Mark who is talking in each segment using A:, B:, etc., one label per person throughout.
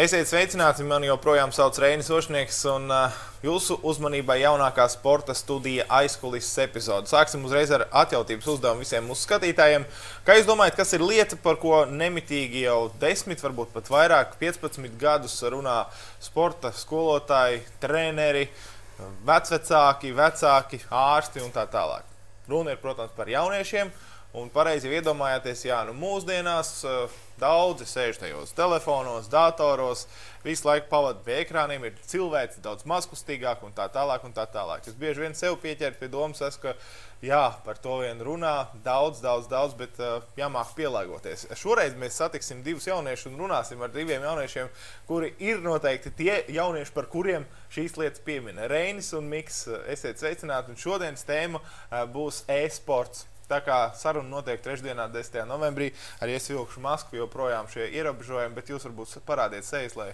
A: Esiet sveicināti, man joprojām sauc Reinis Ošnieks, un uh, jūsu uzmanībai jaunākā sporta studija aizkulisēs epizode. Sāksim uzreiz ar atjautības uzdevumu visiem mūsu skatītājiem. Kā jūs domājat, kas ir lieta, par ko nemitīgi jau 10, varbūt pat vairāk, 15 gadus runā sporta skolotāji, treneri, vecvecāki, vecāki, ārsti un tā tālāk? Runa ir, protams, par jauniešiem. Un pareizi iedomājieties, jā, nu mūsdienās uh, daudzi sēž tajos telefonos, datoros, visu laiku pavadīja pie ekrāniem, ir cilvēks daudz mazkustīgāk un tā tālāk. Un tā tālāk. Es bieži vien sev pieķeru pie domas, es, ka jā, par to vien runā daudz, daudz, daudz, bet uh, jāmāk pielāgoties. Šoreiz mēs satiksim divus jauniešus un runāsim ar diviem jauniešiem, kuri ir noteikti tie jaunieši, par kuriem šīs lietas piemina. Reinis un Miks, esiet sveicināti, un šodienas tēma uh, būs e-sports. Tā kā saruna notiek trešdienā, 10. novembrī, arī es vilkšu masku, joprojām šie ierobežojumi, bet jūs varbūt parādiet sejas, lai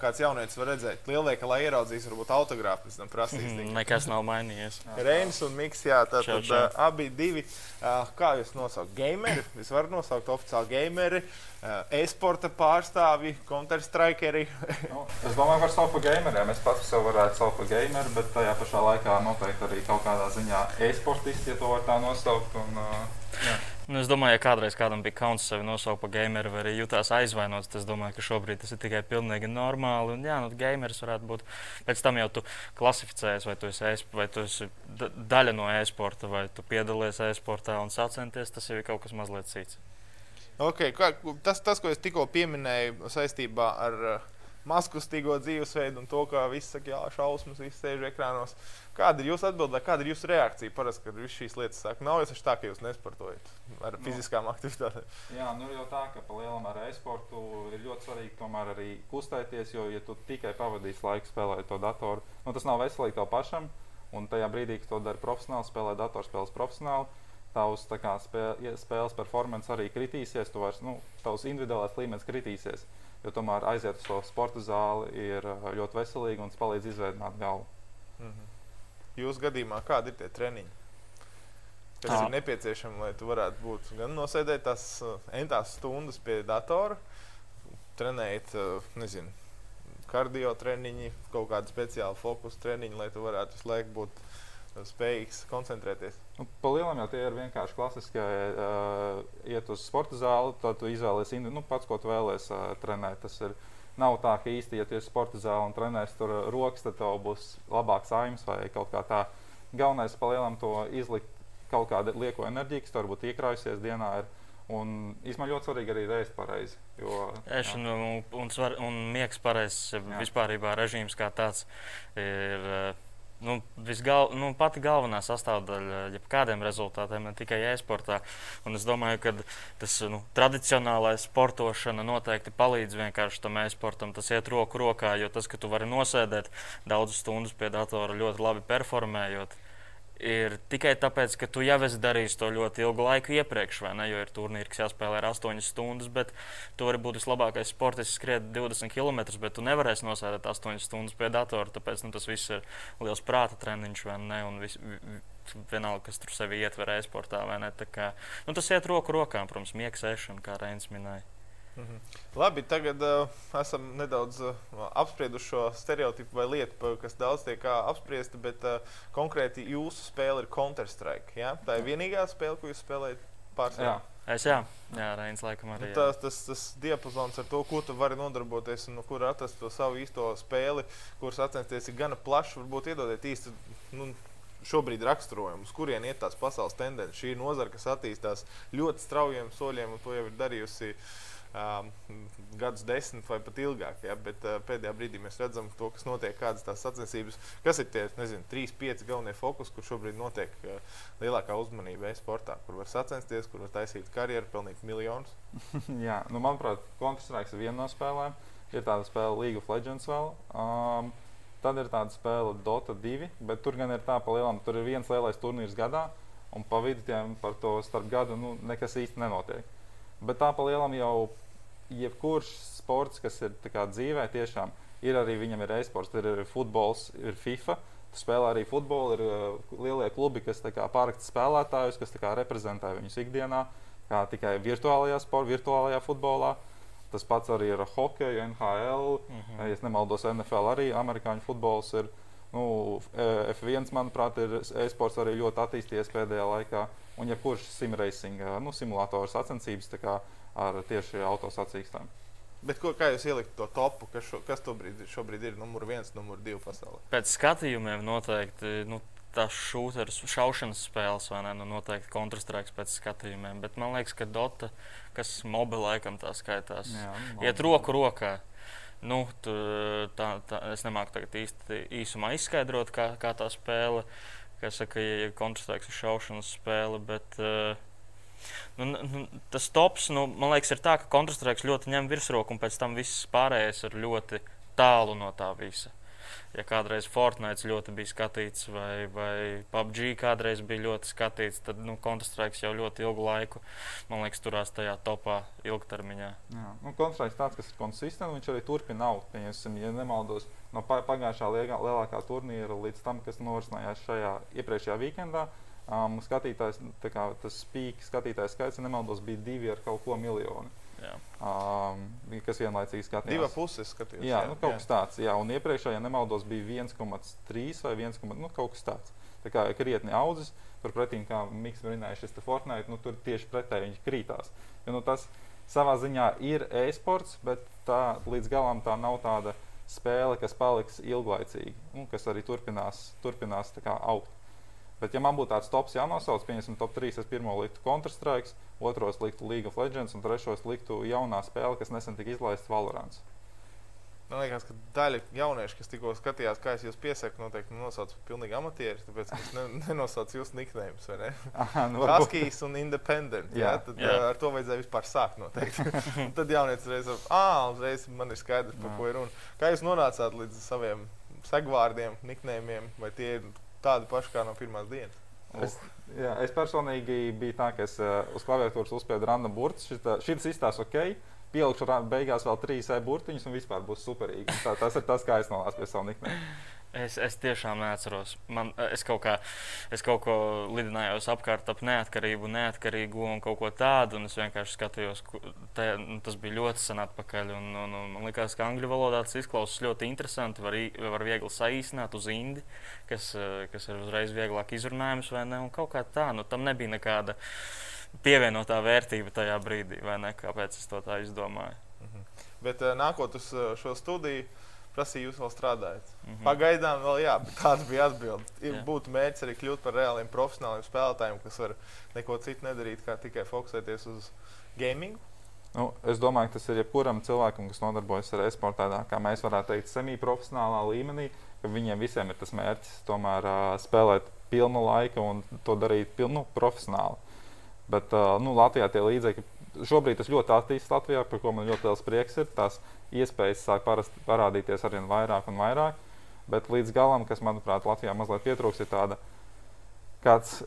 A: kāds jaunietis var redzēt. Lielveikalā ieraudzīs, varbūt autogrāfu pēc tam prasīs.
B: Mm, nekas nav mainījies.
A: Reinis un Miks, jā, tātad uh, abi divi, uh, kā jūs nosaukt, gameri, es varu nosaukt oficiāli gameri, uh, e-sporta pārstāvi, counter-strikeri.
C: nu, es domāju, var saukt par gameriem. Es pats sev varētu saukt par gameru, bet tajā pašā laikā noteikti arī kaut kādā ziņā e-sportisti, ja to var tā nosaukt. Un, uh,
B: jā. Nu, es domāju, ja kādreiz kādam bija kauns sevi nosaukt par gameru, vai arī jutās aizvainots, tad es domāju, ka šobrīd tas ir tikai pilnīgi normāli. Un, jā, nu, gameris varētu būt. Pēc tam jau tu klasificējies, vai tu esi, vai tu esi daļa no e-sporta, vai tu piedalies e-sportā un sacenties. Tas jau ir kaut kas mazliet cits.
A: Okay, kā, tas, tas, ko es tikko pieminēju saistībā ar uh, mazkustīgo dzīvesveidu un to, ka viss saka, jā, šausmas, viss sēž ekrānos. Kāda ir jūsu atbilde, kāda ir jūsu reakcija parasti, kad visas šīs lietas saka? Nav jau tā, ka jūs nesportojat ar nu, fiziskām aktivitātēm.
C: Jā, nu jau tā, ka palielam ar e-sportu ir ļoti svarīgi tomēr arī kustēties, jo, ja tu tikai pavadīsi laiku spēlējot to datoru, nu, tas nav veselīgi tev pašam. Un tajā brīdī, kad to dara profesionāli, spēlē datorspēles profesionāli, tavs kā, spēle, spēles performance arī kritīsies, tu vairs, nu, tavs individuālais līmenis kritīsies. Jo tomēr aiziet uz to sporta zāli ir ļoti veselīgi un tas palīdz izveidot galvu. Mm -hmm.
A: Jūsu gadījumā kādi ir tie treniņi? Kas Tā. ir nepieciešami, lai tu varētu būt gan nosēdēt tās entās stundas pie datora, trenēt, nezinu, kardio treniņi, kaut kādu speciālu fokusu treniņu, lai tu varētu visu laiku būt spējīgs koncentrēties.
C: Nu, Palielinām jau tie ir vienkārši klasiskie. Uh, iet uz sporta zāli, tad tu izvēlēsies nu, pats, ko tu vēlēsies uh, trenēt. Tas ir, nav tā, ka īsti, ja tu esi sporta zālē un trenēsi tur rokas, tad tev būs labāks aims vai kaut kā tā. Galvenais palielinām to izlikt kaut kādu lieko enerģiju, kas varbūt iekrājusies dienā. Ir, Un īstenībā ļoti svarīgi arī reizes pareizi.
B: Ēšana un, un, un miegs pareizs vispār režīms kā tāds ir. Uh, nu, visgal, nu, pati galvenā sastāvdaļa jebkādiem rezultātiem, ne tikai e-sportā. Un es domāju, ka tas nu, tradicionālais sportošana noteikti palīdz vienkārši tam e-sportam. Tas iet roku rokā, jo tas, ka tu vari nosēdēt daudzas stundas pie datora ļoti labi performējot ir tikai tāpēc, ka tu jau esi darījis to ļoti ilgu laiku iepriekš, vai ne? Jo ir turnīri, kas jāspēlē ar 8 stundas, bet tu vari būt vislabākais sportists, skriet 20 km, bet tu nevarēsi nosēdēt 8 stundas pie datora. Tāpēc nu, tas viss ir liels prāta treniņš, vai ne? Un vis, vienalga, kas tur sevi ietver e-sportā, vai ne? Tā kā, nu, tas iet roku rokā, protams, miegs ēšana, kā Reinis minēja.
A: Mhm. Labi, tagad uh, esam nedaudz uh, apsprieduši šo stereotipu vai lietu, kas daudz tiek apspriesta, bet uh, konkrēti jūsu spēle ir Counter-Strike. Ja? Tā ir vienīgā spēle, ko jūs spēlējat pārsvarā.
B: Es jā, jā Reinis laikam arī.
A: Nu, tas, tas, tas diapazons ar to, ko tu vari nodarboties un no kur atrast to savu īsto spēli, kuras sacensties, ir gana plašs. Varbūt iedodiet īsti nu, šobrīd raksturojumu, uz kurien iet tās pasaules tendences. Šī ir nozara, kas attīstās ļoti straujiem soļiem, un to jau ir darījusi uh, gadus desmit vai pat ilgāk. Ja? Bet uh, pēdējā brīdī mēs redzam to, kas notiek, kādas tās sacensības, kas ir tie nezinu, trīs, pieci galvenie fokusi, kur šobrīd notiek uh, lielākā uzmanība e-sportā, kur var sacensties, kur var taisīt karjeru, pelnīt miljonus.
C: Jā, nu, manuprāt, Counter-Strike ir viena no spēlēm. Ir tāda spēle League of Legends vēl. Um, tad ir tāda spēle Dota 2, bet tur gan ir tā pa lielam, tur ir viens lielais turnīrs gadā, un pa vidu tiem par to starp gadu nu, nekas īsti nenotiek. Bet tā pa lielam jau jebkurš sports, kas ir dzīvē, tiešām ir arī viņam ir e-sports, ir arī futbols, ir FIFA. Tu spēlē arī futbolu, ir uh, lielie klubi, kas pāraksta spēlētājus, kas reprezentē viņus ikdienā, kā tikai virtuālajā sportā, virtuālajā futbolā. Tas pats arī ar hokeju, NHL, mm -hmm. ja nemaldos, NFL arī amerikāņu futbols ir. Nu, F1, manuprāt, ir e-sports arī ļoti attīstījies pēdējā laikā. Un jebkurš ja simracing, nu, simulators sacensības ar tieši autosacīkstēm.
A: Bet ko, kā jūs ielikt to topu, kas, šo, kas šobrīd, šobrīd ir numur viens, numur divi pasaulē?
B: Pēc skatījumiem noteikti. Nu, tās šūnas, šaušanas spēles, vai ne? Nu, noteikti kontrastrāks pēc skatījumiem. Bet man liekas, ka Dota, kas mobilā laikam tā skaitās, Jā, nu, iet roku rokā. Nu, tu, tā, tā, es nemāku tagad īsti īsumā izskaidrot, kā, kā tā spēle. Kā saka, ja kontrastrāks ir šaušanas spēle, bet uh, Nu, nu, tas tops, nu, man liekas, ir tā, ka kontrastrāks ļoti ņem virsroku, un pēc tam viss pārējais ir ļoti tālu no tā visa ja kādreiz Fortnite ļoti bija skatīts, vai, vai PUBG kādreiz bija ļoti skatīts, tad nu, Counter-Strike jau ļoti ilgu laiku, man liekas, turās tajā topā ilgtermiņā.
C: Jā, nu, Counter-Strike tāds, kas ir konsistents, viņš arī turpina augt. Pieņemsim, ja nemaldos, no pagājušā lielākā turnīra līdz tam, kas norisinājās šajā iepriekšējā weekendā. Um, skatītājs, kā, tas spīķis, skatītājs skaits, ja nemaldos, bija divi ar kaut ko miljonu. Um, kas vienlaicīgi skatījās.
A: Divas puses skatījās.
C: Jā, jā, nu, kaut jā. kas tāds. Jā, un iepriekšējā, ja nemaldos, bija 1,3 vai 1, nu, kaut kas tāds. Tā kā krietni audzis, turpretī, kā Mikls minēja, šis Fortnite, nu, tur tieši pretēji viņš krītās. Jo, nu, tas savā ziņā ir e-sports, bet tā līdz galam tā nav tāda spēle, kas paliks ilglaicīgi, un kas arī turpinās, turpinās kā, augt. Bet, ja man būtu tāds tops jānosauc, piemēram, top 3, es pirmo liktu Counter-Strike, otros liktu League of Legends un trešos liktu jaunā spēle, kas nesen tika izlaista Valorants.
A: Man liekas, ka daļa jauniešu, kas tikko skatījās, kā es jūs piesaku, noteikti nosauc par pilnīgi amatieru. Tāpēc es ne, nenosaucu jūsu niknējumus, vai ne? Haskijs un Independent. Jā, jā, tad jā. ar to vajadzēja vispār sākt noteikti. tad jaunietis reiz, ah, uzreiz man ir skaidrs, par ko ir runa. Kā jūs nonācāt līdz saviem segvārdiem, niknējumiem, vai tie ir tādi paši kā no pirmās dienas.
C: Es, jā, es personīgi biju tā, ka es uh, uz klaviatūras uzspēju random burtus. Šis izstāsta ok, pielikšu beigās vēl trīs e-burtiņus un vispār būs superīgi. Tā, tas ir tas, kā es nonācu pie savu niknēm.
B: Es, es tiešām neatceros. Man, es, kaut kā, es kaut ko lidinājos apkārt ap neatkarību, neatkarīgu un kaut ko tādu. Es vienkārši skatījos, te, nu, tas bija ļoti sen atpakaļ. Un, un, un, man liekas, ka angļu valodā tas izklausās ļoti interesanti. Var, var viegli saīsināt uz indi, kas, kas ir uzreiz vieglāk izrunājams vai ne. Kaut kā tā, nu tam nebija nekāda pievienotā vērtība tajā brīdī, vai ne? Kāpēc es to tā izdomāju?
A: Mhm. Bet nākot uz šo studiju prasīja, jūs vēl strādājat. Mm -hmm. Pagaidām, vēl jā, tāda bija atbilde. Ir būtu mērķis arī kļūt par reāliem profesionāliem spēlētājiem, kas var neko citu nedarīt, kā tikai fokusēties uz gaming.
C: Nu, es domāju, ka tas ir jebkuram cilvēkam, kas nodarbojas ar e-sportu, tādā kā mēs varētu teikt, semi-profesionālā līmenī, ka viņiem visiem ir tas mērķis tomēr uh, spēlēt pilnu laiku un to darīt pilnu nu, profesionāli. Bet uh, nu, Latvijā tie līdzekļi šobrīd tas ļoti attīstās Latvijā, par ko man ļoti liels prieks ir. Tās iespējas sāk parast, parādīties arvien vairāk un vairāk. Bet līdz galam, kas manuprāt Latvijā mazliet pietrūks, ir tāda kāds.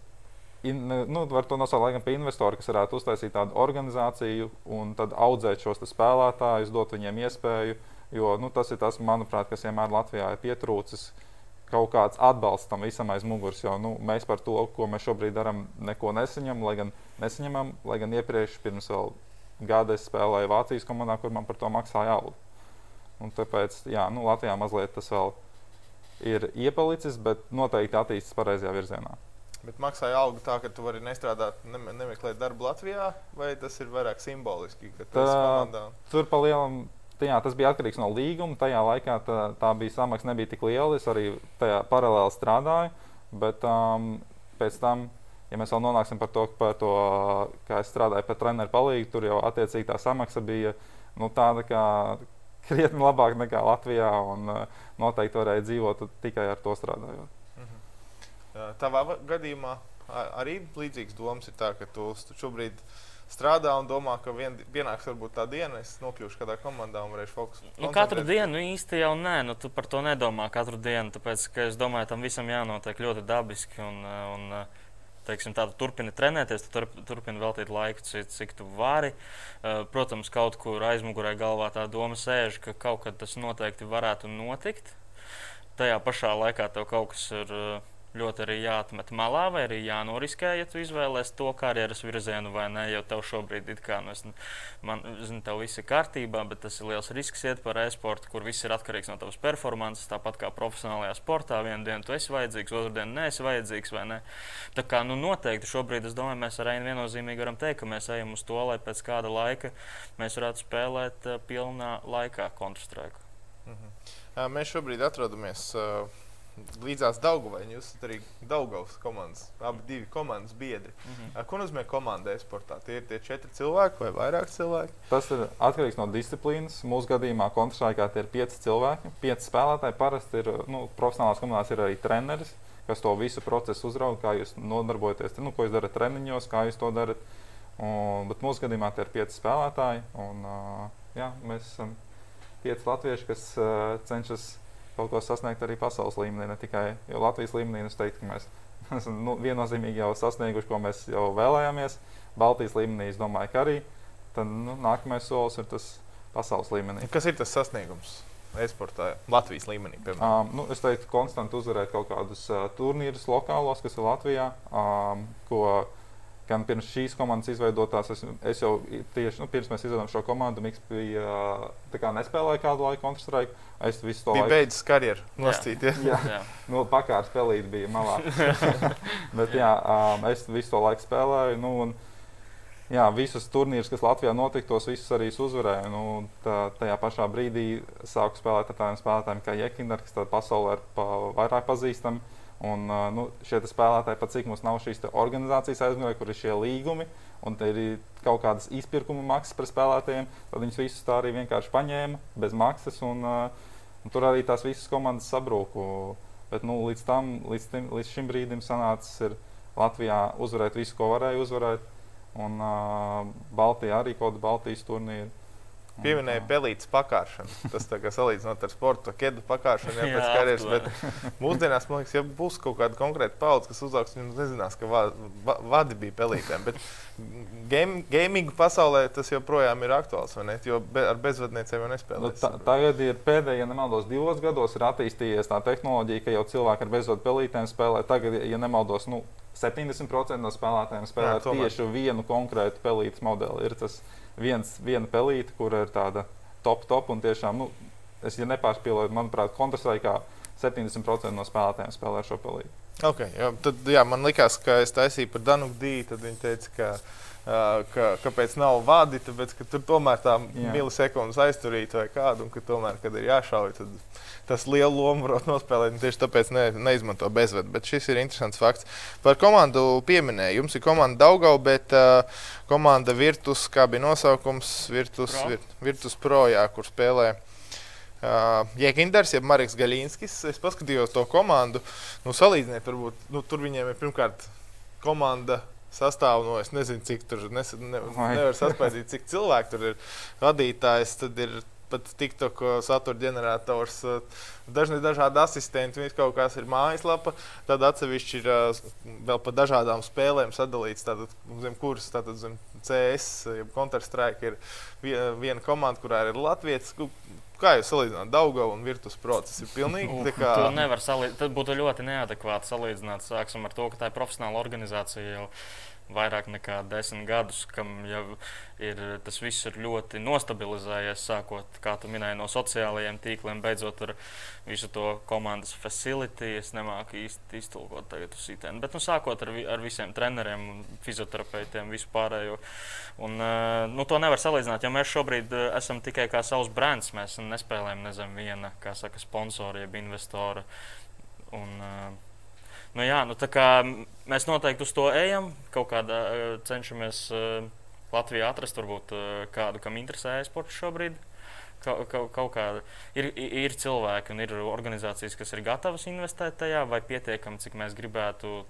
C: In, nu, var to nosaukt laikam par investoru, kas varētu uztaisīt tādu organizāciju un tad audzēt šos spēlētājus, dot viņiem iespēju. Jo nu, tas ir tas, manuprāt, kas vienmēr Latvijā ir pietrūcis. Kaut kāds atbalsts tam visam aiz muguras, jo nu, mēs par to, ko mēs šobrīd darām, neko nesaņemam, lai gan nesaņemam, lai gan iepriekš, pirms gada es spēlēju Vācijas komandā, kur man par to maksāja algu. Un tāpēc, jā, nu, Latvijā mazliet tas vēl ir iepalicis, bet noteikti attīstās pareizajā virzienā.
A: Bet maksāja algu tā, ka tu vari nestrādāt, ne, nemeklēt darbu Latvijā, vai tas ir vairāk simboliski? Tā,
C: tur pa lielam, jā, tas bija atkarīgs no līguma. Tajā laikā tā, tā bija samaksa nebija tik liela. Es arī tajā paralēli strādāju, bet um, pēc tam ja mēs vēl nonāksim par to, par to kā es strādāju par treneru palīdzību, tur jau attiecīgi tā samaksa bija nu, tāda, kā krietni labāk nekā Latvijā. Un, uh, noteikti varēja dzīvot tikai ar to strādājot.
A: Mhm. Tavā gadījumā arī līdzīgs domas ir tā, ka tu šobrīd strādā un domā, ka vien, pienāks varbūt tā diena, es nokļūšu kādā komandā un varēšu fokusēties.
B: Nu, katru dienu īsti jau nē, nu, tu par to nedomā katru dienu. Tāpēc, es domāju, tam visam jānotiek ļoti dabiski. Un, un, teiksim, tā, tu turpini trenēties, tu turp, turpini veltīt laiku, cik, cik tu vari. Uh, protams, kaut kur aizmugurē galvā tā doma sēž, ka kaut kad tas noteikti varētu notikt. Tajā pašā laikā tev kaut kas ir uh, ļoti arī jāatmet malā, vai arī jānoriskē, ja tu izvēlēsies to karjeras virzienu, vai ne. Jo tev šobrīd ir kā, nu, es, man, zinu, tev viss ir kārtībā, bet tas ir liels risks iet par e-sportu, kur viss ir atkarīgs no tavas performances. Tāpat kā profesionālajā sportā, vienu dienu tu esi vajadzīgs, otru dienu neesi vajadzīgs. Ne? Tā kā nu, noteikti šobrīd es domāju, mēs ar Reinu viennozīmīgi varam teikt, ka mēs ejam uz to, lai pēc kāda laika mēs varētu spēlēt uh, pilnā laikā kontrastrēku.
A: Mhm. Uh, mēs šobrīd atrodamies. Uh līdzās Daugavai. Jūs esat arī Daugavas komandas, abi divi komandas biedri. Mm -hmm. Ko nozīmē komanda e-sportā? Tie ir tie četri cilvēki vai vairāk cilvēki?
C: Tas ir atkarīgs no disciplīnas. Mūsu gadījumā kontrašākā tie ir pieci cilvēki. Pieci spēlētāji parasti ir nu, profesionālās komandās, ir arī treneris, kas to visu procesu uzrauga, kā jūs nodarbojaties, nu, ko jūs darat treniņos, kā jūs to darat. Un, bet mūsu gadījumā tie ir pieci spēlētāji. Un, uh, jā, mēs esam pieci latvieši, kas uh, cenšas kaut ko sasniegt arī pasaules līmenī, ne tikai Latvijas līmenī. Es teiktu, ka mēs esam nu, viennozīmīgi jau sasnieguši, ko mēs jau vēlējāmies. Baltijas līmenī, es domāju, ka arī. Tad nu, nākamais solis ir tas pasaules līmenī.
A: Kas ir tas sasniegums? Esportā, Latvijas līmenī. Piemēram.
C: Um, nu, es teiktu, konstanti uzvarēt kaut kādus uh, turnīrus lokālos, kas ir Latvijā, um, ko gan pirms šīs komandas izveidotās, es, es jau tieši nu, pirms mēs izveidojām šo komandu, Mikls bija nespēlēja kādu laiku Counter-Strike. Es visu to
A: bija laiku beidzis karjeru, nostīt.
C: Jā, jā. jā. nu, pakārt spēlīt bija malā. Bet jā, um, es visu to laiku spēlēju. Nu, un, jā, visus turnīrus, kas Latvijā notika, tos visus arī uzvarēju. Nu, tā, tajā pašā brīdī sāku spēlēt ar tādiem spēlētājiem kā Jekinders, kas pasaulē ir pa, vairāk pazīstami. Un, nu, šie spēlētāji, pat cik mums nav šīs organizācijas aizmugurē, kur ir šie līgumi, un ir kaut kādas izpirkuma maksas par spēlētājiem, tad viņus visus tā arī vienkārši paņēma bez maksas. Un, un tur arī tās visas komandas sabrūku. Bet nu, līdz, tam, līdz, tim, līdz šim brīdim sanācis Latvijā uzvarēt visu, ko varēja uzvarēt. Un uh, Baltijā arī kaut kāda Baltijas turnīra.
A: Pieminēja pelītes pakāršanu. Tas tā kā salīdzinot ar sporta kedu pakāršanu, jau pēc karjeras. Bet mūsdienās, man liekas, ja būs kaut kāda konkrēta paudze, kas uzaugs, viņi nezinās, ka va, va, vadi bija pelītēm. Bet game, gamingu pasaulē tas joprojām ir aktuāls? Jo be, ar bezvadniecēm jau nespēlē. Nu,
C: ta, tagad ir pēdējie, ja nemaldos, divos gados ir attīstījies tā tehnoloģija, ka jau cilvēki ar bezvadu pelītēm spēlē. Tagad, ja nemaldos, nu, 70% no spēlētājiem spēlē Jā, tieši vienu konkrētu pelītes modeli. Ir tas viens, viena pelīte, kur ir tāda top, top un tiešām, nu, es ja nepārspīlēju, manuprāt, kontrastraikā 70% no spēlētājiem spēlē šo pelīti.
A: Okay, jā, tad, jā, man liekas, ka es taisīju par Danuku Dītu, tad viņi teica, ka, ka, kāpēc nav vadi, tāpēc, ka tur tomēr tā milisekundes aizturīt vai kādu, un ka tomēr, kad ir jāšauj, tad tas lielu lomu var nospēlēt. Tieši tāpēc ne, neizmanto bezvadu. Bet šis ir interesants fakts. Par komandu pieminēju. Jums ir komanda Daugau, bet uh, komanda Virtus, kā bija nosaukums, Virtus Pro, Virt, Virtus Pro jā, kur spēlē. Uh, Jēkinders, jeb Marks Gaļinskis. Es paskatījos to komandu. Nu, salīdziniet, varbūt nu, tur viņiem ir pirmkārt komanda sastāv no es nezinu, cik tur nes, ne, nevar saspēlēt, cik cilvēku tur ir vadītājs. Tad ir pat TikTok satura ģenerators, uh, dažni dažādi asistenti, viņas kaut kāds ir mājaslapa, tad atsevišķi ir uh, vēl pa dažādām spēlēm sadalīts, tātad, zem kuras, tātad zem CS, jeb Counter-Strike ir viena komanda, kurā ir Latvijas. Kā jūs salīdzināt Daugavu un Virtus Pro? Tas ir pilnīgi
B: tā kā. To nevar salīdzināt. Tas būtu ļoti neadekvāti salīdzināt. Sāksim ar to, ka tā ir profesionāla organizācija jau vairāk nekā desmit gadus, kam jau ir tas viss ir ļoti nostabilizējies. Sākot, kā tu minēji, no sociālajiem tīkliem, beidzot ar visu to komandas facility. Es nemāku īsti iztulkot tagad uz sitienu, bet nu, sākot ar, ar visiem treneriem, fizioterapeitiem, vispārējo. Un, nu, to nevar salīdzināt, jo mēs šobrīd esam tikai kā savs brands. Mēs nespēlējam nezem viena, kā saka, sponsori, jeb investori. Un, uh, Nu, jā, nu, mēs noteikti uz to ejam. Kaut kādā cenšamies Latvijā atrast varbūt, kādu, kam interesē e-sports šobrīd. Kaut, kaut, kaut kāda ir, ir cilvēki un ir organizācijas, kas ir gatavas investēt tajā, vai pietiekami, cik mēs gribētu.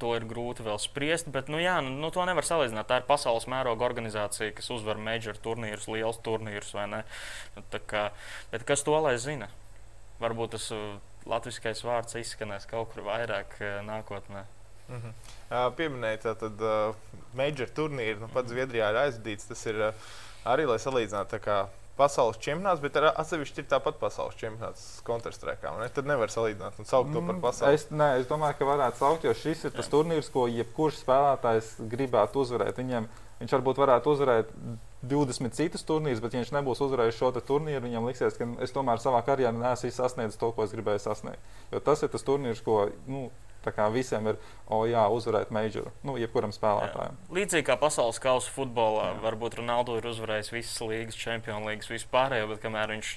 B: To ir grūti vēl spriest, bet nu, jā, nu, nu, to nevar salīdzināt. Tā ir pasaules mēroga organizācija, kas uzvar major turnīrus, liels turnīrus. Nu, kā, bet kas to lai zina? Varbūt tas latviskais vārds izskanēs kaut kur vairāk eh, nākotnē.
A: Mm -hmm. uh, Pieminēja tātad uh, major turnīru, nu pats Zviedrijā ir aizdīts. Tas ir uh, arī, lai salīdzinātu, kā pasaules čempionāts, bet atsevišķi ir tāpat pasaules čempionāts Counter-Strike. Ne? Tad nevar salīdzināt un saukt to par
C: Mm,
A: pasaules.
C: Es, nē, es domāju, ka varētu saukt, jo šis ir tas turnīrs, ko jebkurš spēlētājs gribētu uzvarēt. Viņam, viņš varbūt varētu uzvarēt 20 citus turnīrus, bet ja viņš nebūs uzvarējis šo turnīru. Viņam liksies, ka es tomēr savā karjerā neesmu sasniedzis to, ko es gribēju sasniegt. Jo tas ir tas turnīrs, ko nu, visiem ir, o jā, uzvarēt majoru, nu, jebkuram spēlētājam.
B: Līdzīgi kā pasaules kausa futbolā, varbūt Ronaldo ir uzvarējis visas līgas, čempionu līgas, vispārējo, bet kamēr viņš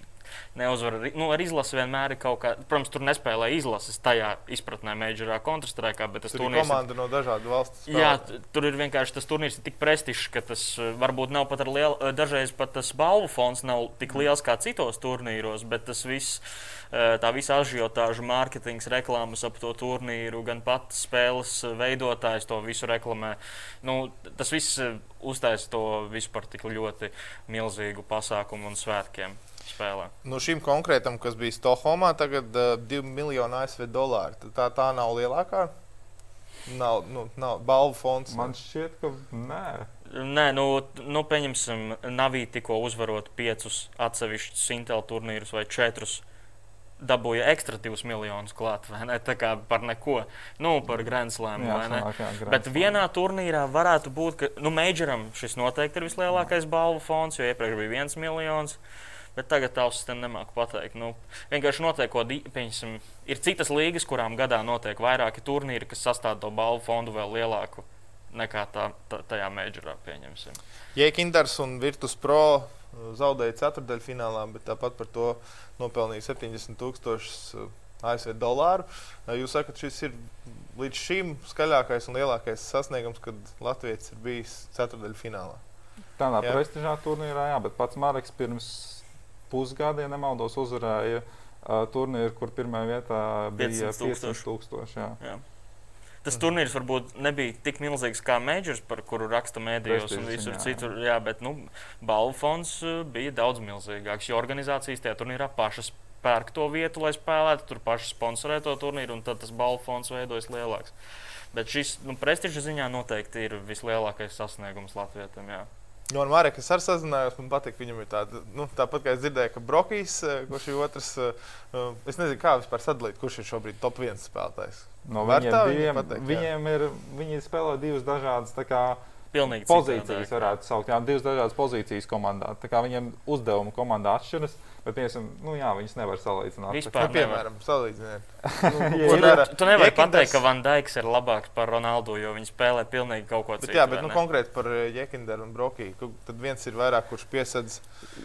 B: neuzvar, ar- nu, ar izlasi vienmēr ir kaut kā, protams, tur nespēlē izlases tajā izpratnē, majorā, kontrastrēkā, bet tas
A: Tur
B: turnīrs ir
A: komanda no dažādu valstu.
B: Jā,
A: spēlētāju.
B: t- tur ir vienkārši tas turnīrs tik prestižs, ka tas eh, varbūt nav pat ar lielu, eh, dažreiz pat tas balvu fonds nav tik liels kā citos turnīros, bet tas viss, eh, tā visa ažiotāža, mārketings, reklāmas ap to turnīru, gan pats spēles veidotājs to visu reklamē. Nu, tas viss uztaisa to visu par tik ļoti milzīgu pasākumu un svētkiem spēlē.
A: Nu, šim konkrētam, kas bija Stokholmā, tagad uh, 2 miljoni ASV dolāru. Tā, tā nav lielākā. Nav, nu, nav balvu fonds.
C: Man šķiet, ka nē.
B: Nē, nu, nu pieņemsim, Navī tikko uzvarot piecus atsevišķus Intel turnīrus vai četrus. Dabūja ekstra 2 miljonus klāt, vai ne? Tā kā par neko, nu, par Grand Slam,
C: Jā, sanāk, jā, Grand
B: Bet
C: Slam.
B: vienā turnīrā varētu būt, ka, nu, Majoram šis noteikti ir vislielākais balvu fonds, jo iepriekš bija 1 miljons. Bet tagad tās tam nemāku pateikt. Nu, vienkārši notiek, ko di- pieņemsim, ir citas līgas, kurām gadā notiek vairāki turnīri, kas sastāv to balvu fondu vēl lielāku nekā tā, tā, tajā Majorā. Pieņemsim.
A: Jēkinders un Virtus Pro uh, zaudēja ceturdaļfinālā, bet tāpat par to nopelnīja 70 tūkstošus uh, ASV dolāru. Uh, Jūs sakat, šis ir līdz šim skaļākais un lielākais sasniegums, kad Latvijas ir bijis ceturdaļfinālā.
C: Tādā prestižā turnīrā, jā, bet pats Marks pirms pusgada, ja nemaldos, uzvarēja uh, turnīru, kur pirmā vietā bija
B: 500
C: 500 tūkstoši. jā.
B: Jā. Tas turnīrs varbūt nebija tik milzīgs kā Majors, par kuru raksta mēdījos un visur
C: jā.
B: citur. Jā, bet nu, balvu fonds bija daudz milzīgāks, jo organizācijas tajā turnīrā pašas pērk to vietu, lai spēlētu, tur paši sponsorē to turnīru, un tad tas balvu fonds veidojas lielāks. Bet šis nu, prestiža ziņā noteikti ir vislielākais sasniegums Latvijam.
A: Nu, ar Marku es arī sazinājos. Man patīk, viņam ir tāda, nu, tāpat kā es dzirdēju, ka Brokīs, eh, kurš ir otrs, eh, eh, es nezinu, kā vispār sadalīt, kurš ir šobrīd top 1 spēlētājs.
C: No viņiem,
A: tā
C: diviem,
A: pateikt, jā?
C: viņiem ir, viņi spēlē divas dažādas kā,
B: Pilnīgi
C: pozīcijas, varētu saukt. Jā, divas dažādas pozīcijas komandā. Tā kā viņiem uzdevumi komandā atšķiras, bet piemēram, nu, jā, viņas nevar salīdzināt.
B: Vispār.
A: Nu, piemēram, salīdziniet.
C: Jā,
A: Nu,
B: ne,
A: dara
B: tu nevari pateikt, ka Van Dijks ir labāks par Ronaldu, jo viņš spēlē pilnīgi kaut ko
A: Bet,
B: citu.
A: jā, bet nu, konkrēti par Jekinderu un Brokiju. Tad viens ir vairāk, kurš piesedz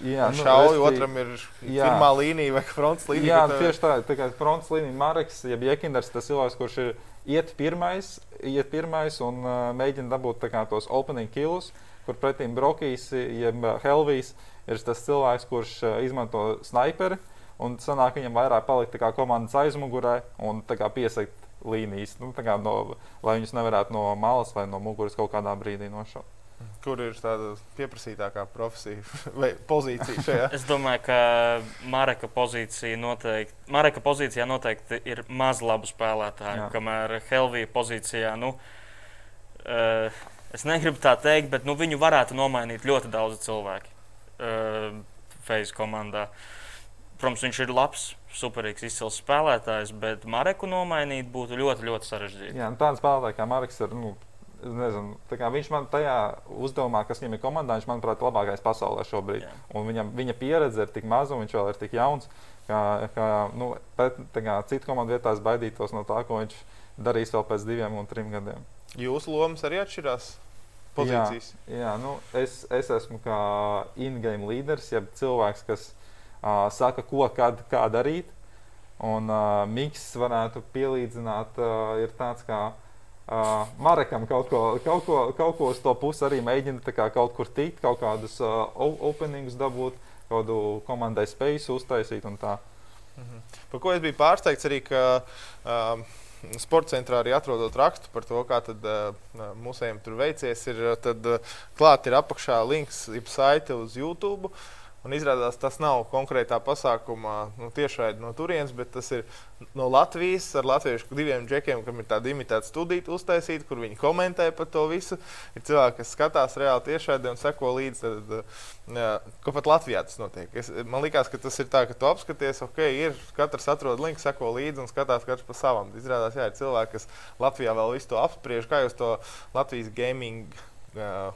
C: jā,
A: nu, šauju,
C: resti-
A: otram ir
C: jā.
A: pirmā līnija vai fronts līnija.
C: Jā,
A: bet, eh,
C: tieši tā. Tā kā fronts līnija Marks, jeb Jekinders, tas cilvēks, kurš ir iet pirmais, iet pirmais un uh, mēģina dabūt kā, tos opening kills, kur pretim Brokijs, jeb uh, Helvijs, ir tas cilvēks, kurš uh, izmanto sniperi. Un sanāk viņam vairāk palikt kā komandas aizmugurē un kā piesakt līnijas, nu, kā no, lai viņus nevarētu no malas vai no muguras kaut kādā brīdī nošaut.
A: Kur ir tāda pieprasītākā profesija vai pozīcija šajā?
B: Es domāju, ka Mareka pozīcija noteikti, Mareka pozīcijā noteikti ir maz labu spēlētāju,
C: Jā.
B: kamēr Helvija pozīcijā, nu, uh, es negribu tā teikt, bet nu, viņu varētu nomainīt ļoti daudz cilvēku uh, Face komandā. Protams, viņš ir labs, superīgs, izcils spēlētājs, bet Mareku nomainīt būtu ļoti, ļoti sarežģīti.
C: Jā, nu, tāds spēlētājs kā Marks ir. Nu, Nezinu, kā viņš man tajā uzdevumā, kas viņam ir komandā, viņš manuprāt ir labākais pasaulē šobrīd. Viņam, viņa pieredze ir tik maza, un viņš vēl ir tik jauns, ka, ka nu, pēc, kā, citu komandu vietās baidītos no tā, ko viņš darīs vēl pēc diviem un trim gadiem.
A: Jūsu lomas arī atšķirās. Pozīcijas.
C: Jā, jā nu, es, es esmu kā in-game līderis, jeb cilvēks, kas uh, saka, ko, kad, kā darīt. Un uh, miks varētu pielīdzināt, uh, ir tāds kā uh, Marekam kaut ko, kaut, ko, kaut ko uz to pusi arī mēģina kā kaut kur tikt, kaut kādus uh, o- openingus dabūt, kādu komandai spēju uztaisīt un tā.
A: Par ko es biju pārsteigts arī, ka um, sporta centrā arī atrodot rakstu par to, kā tad, uh, mūsējiem tur veicies. Ir, uh, tad uh, klāt ir apakšā links, jeb saite uz YouTube. Un izrādās, tas nav konkrētā pasākumā nu, tiešraidi no turienes, bet tas ir no Latvijas ar latviešu diviem džekiem, kam ir tāda imitēta studija uztaisīta, kur viņi komentē par to visu. Ir cilvēki, kas skatās reāli tiešraidi un seko līdzi, tad, jā, ko pat Latvijā tas notiek. Es, man liekas, ka tas ir tā, ka tu apskaties, ok, ir katrs atrod linku, seko līdzi un skatās katrs pa savam. Izrādās, jā, ir cilvēki, kas Latvijā vēl visu to apspriež, kā jūs to Latvijas gaming. Uh,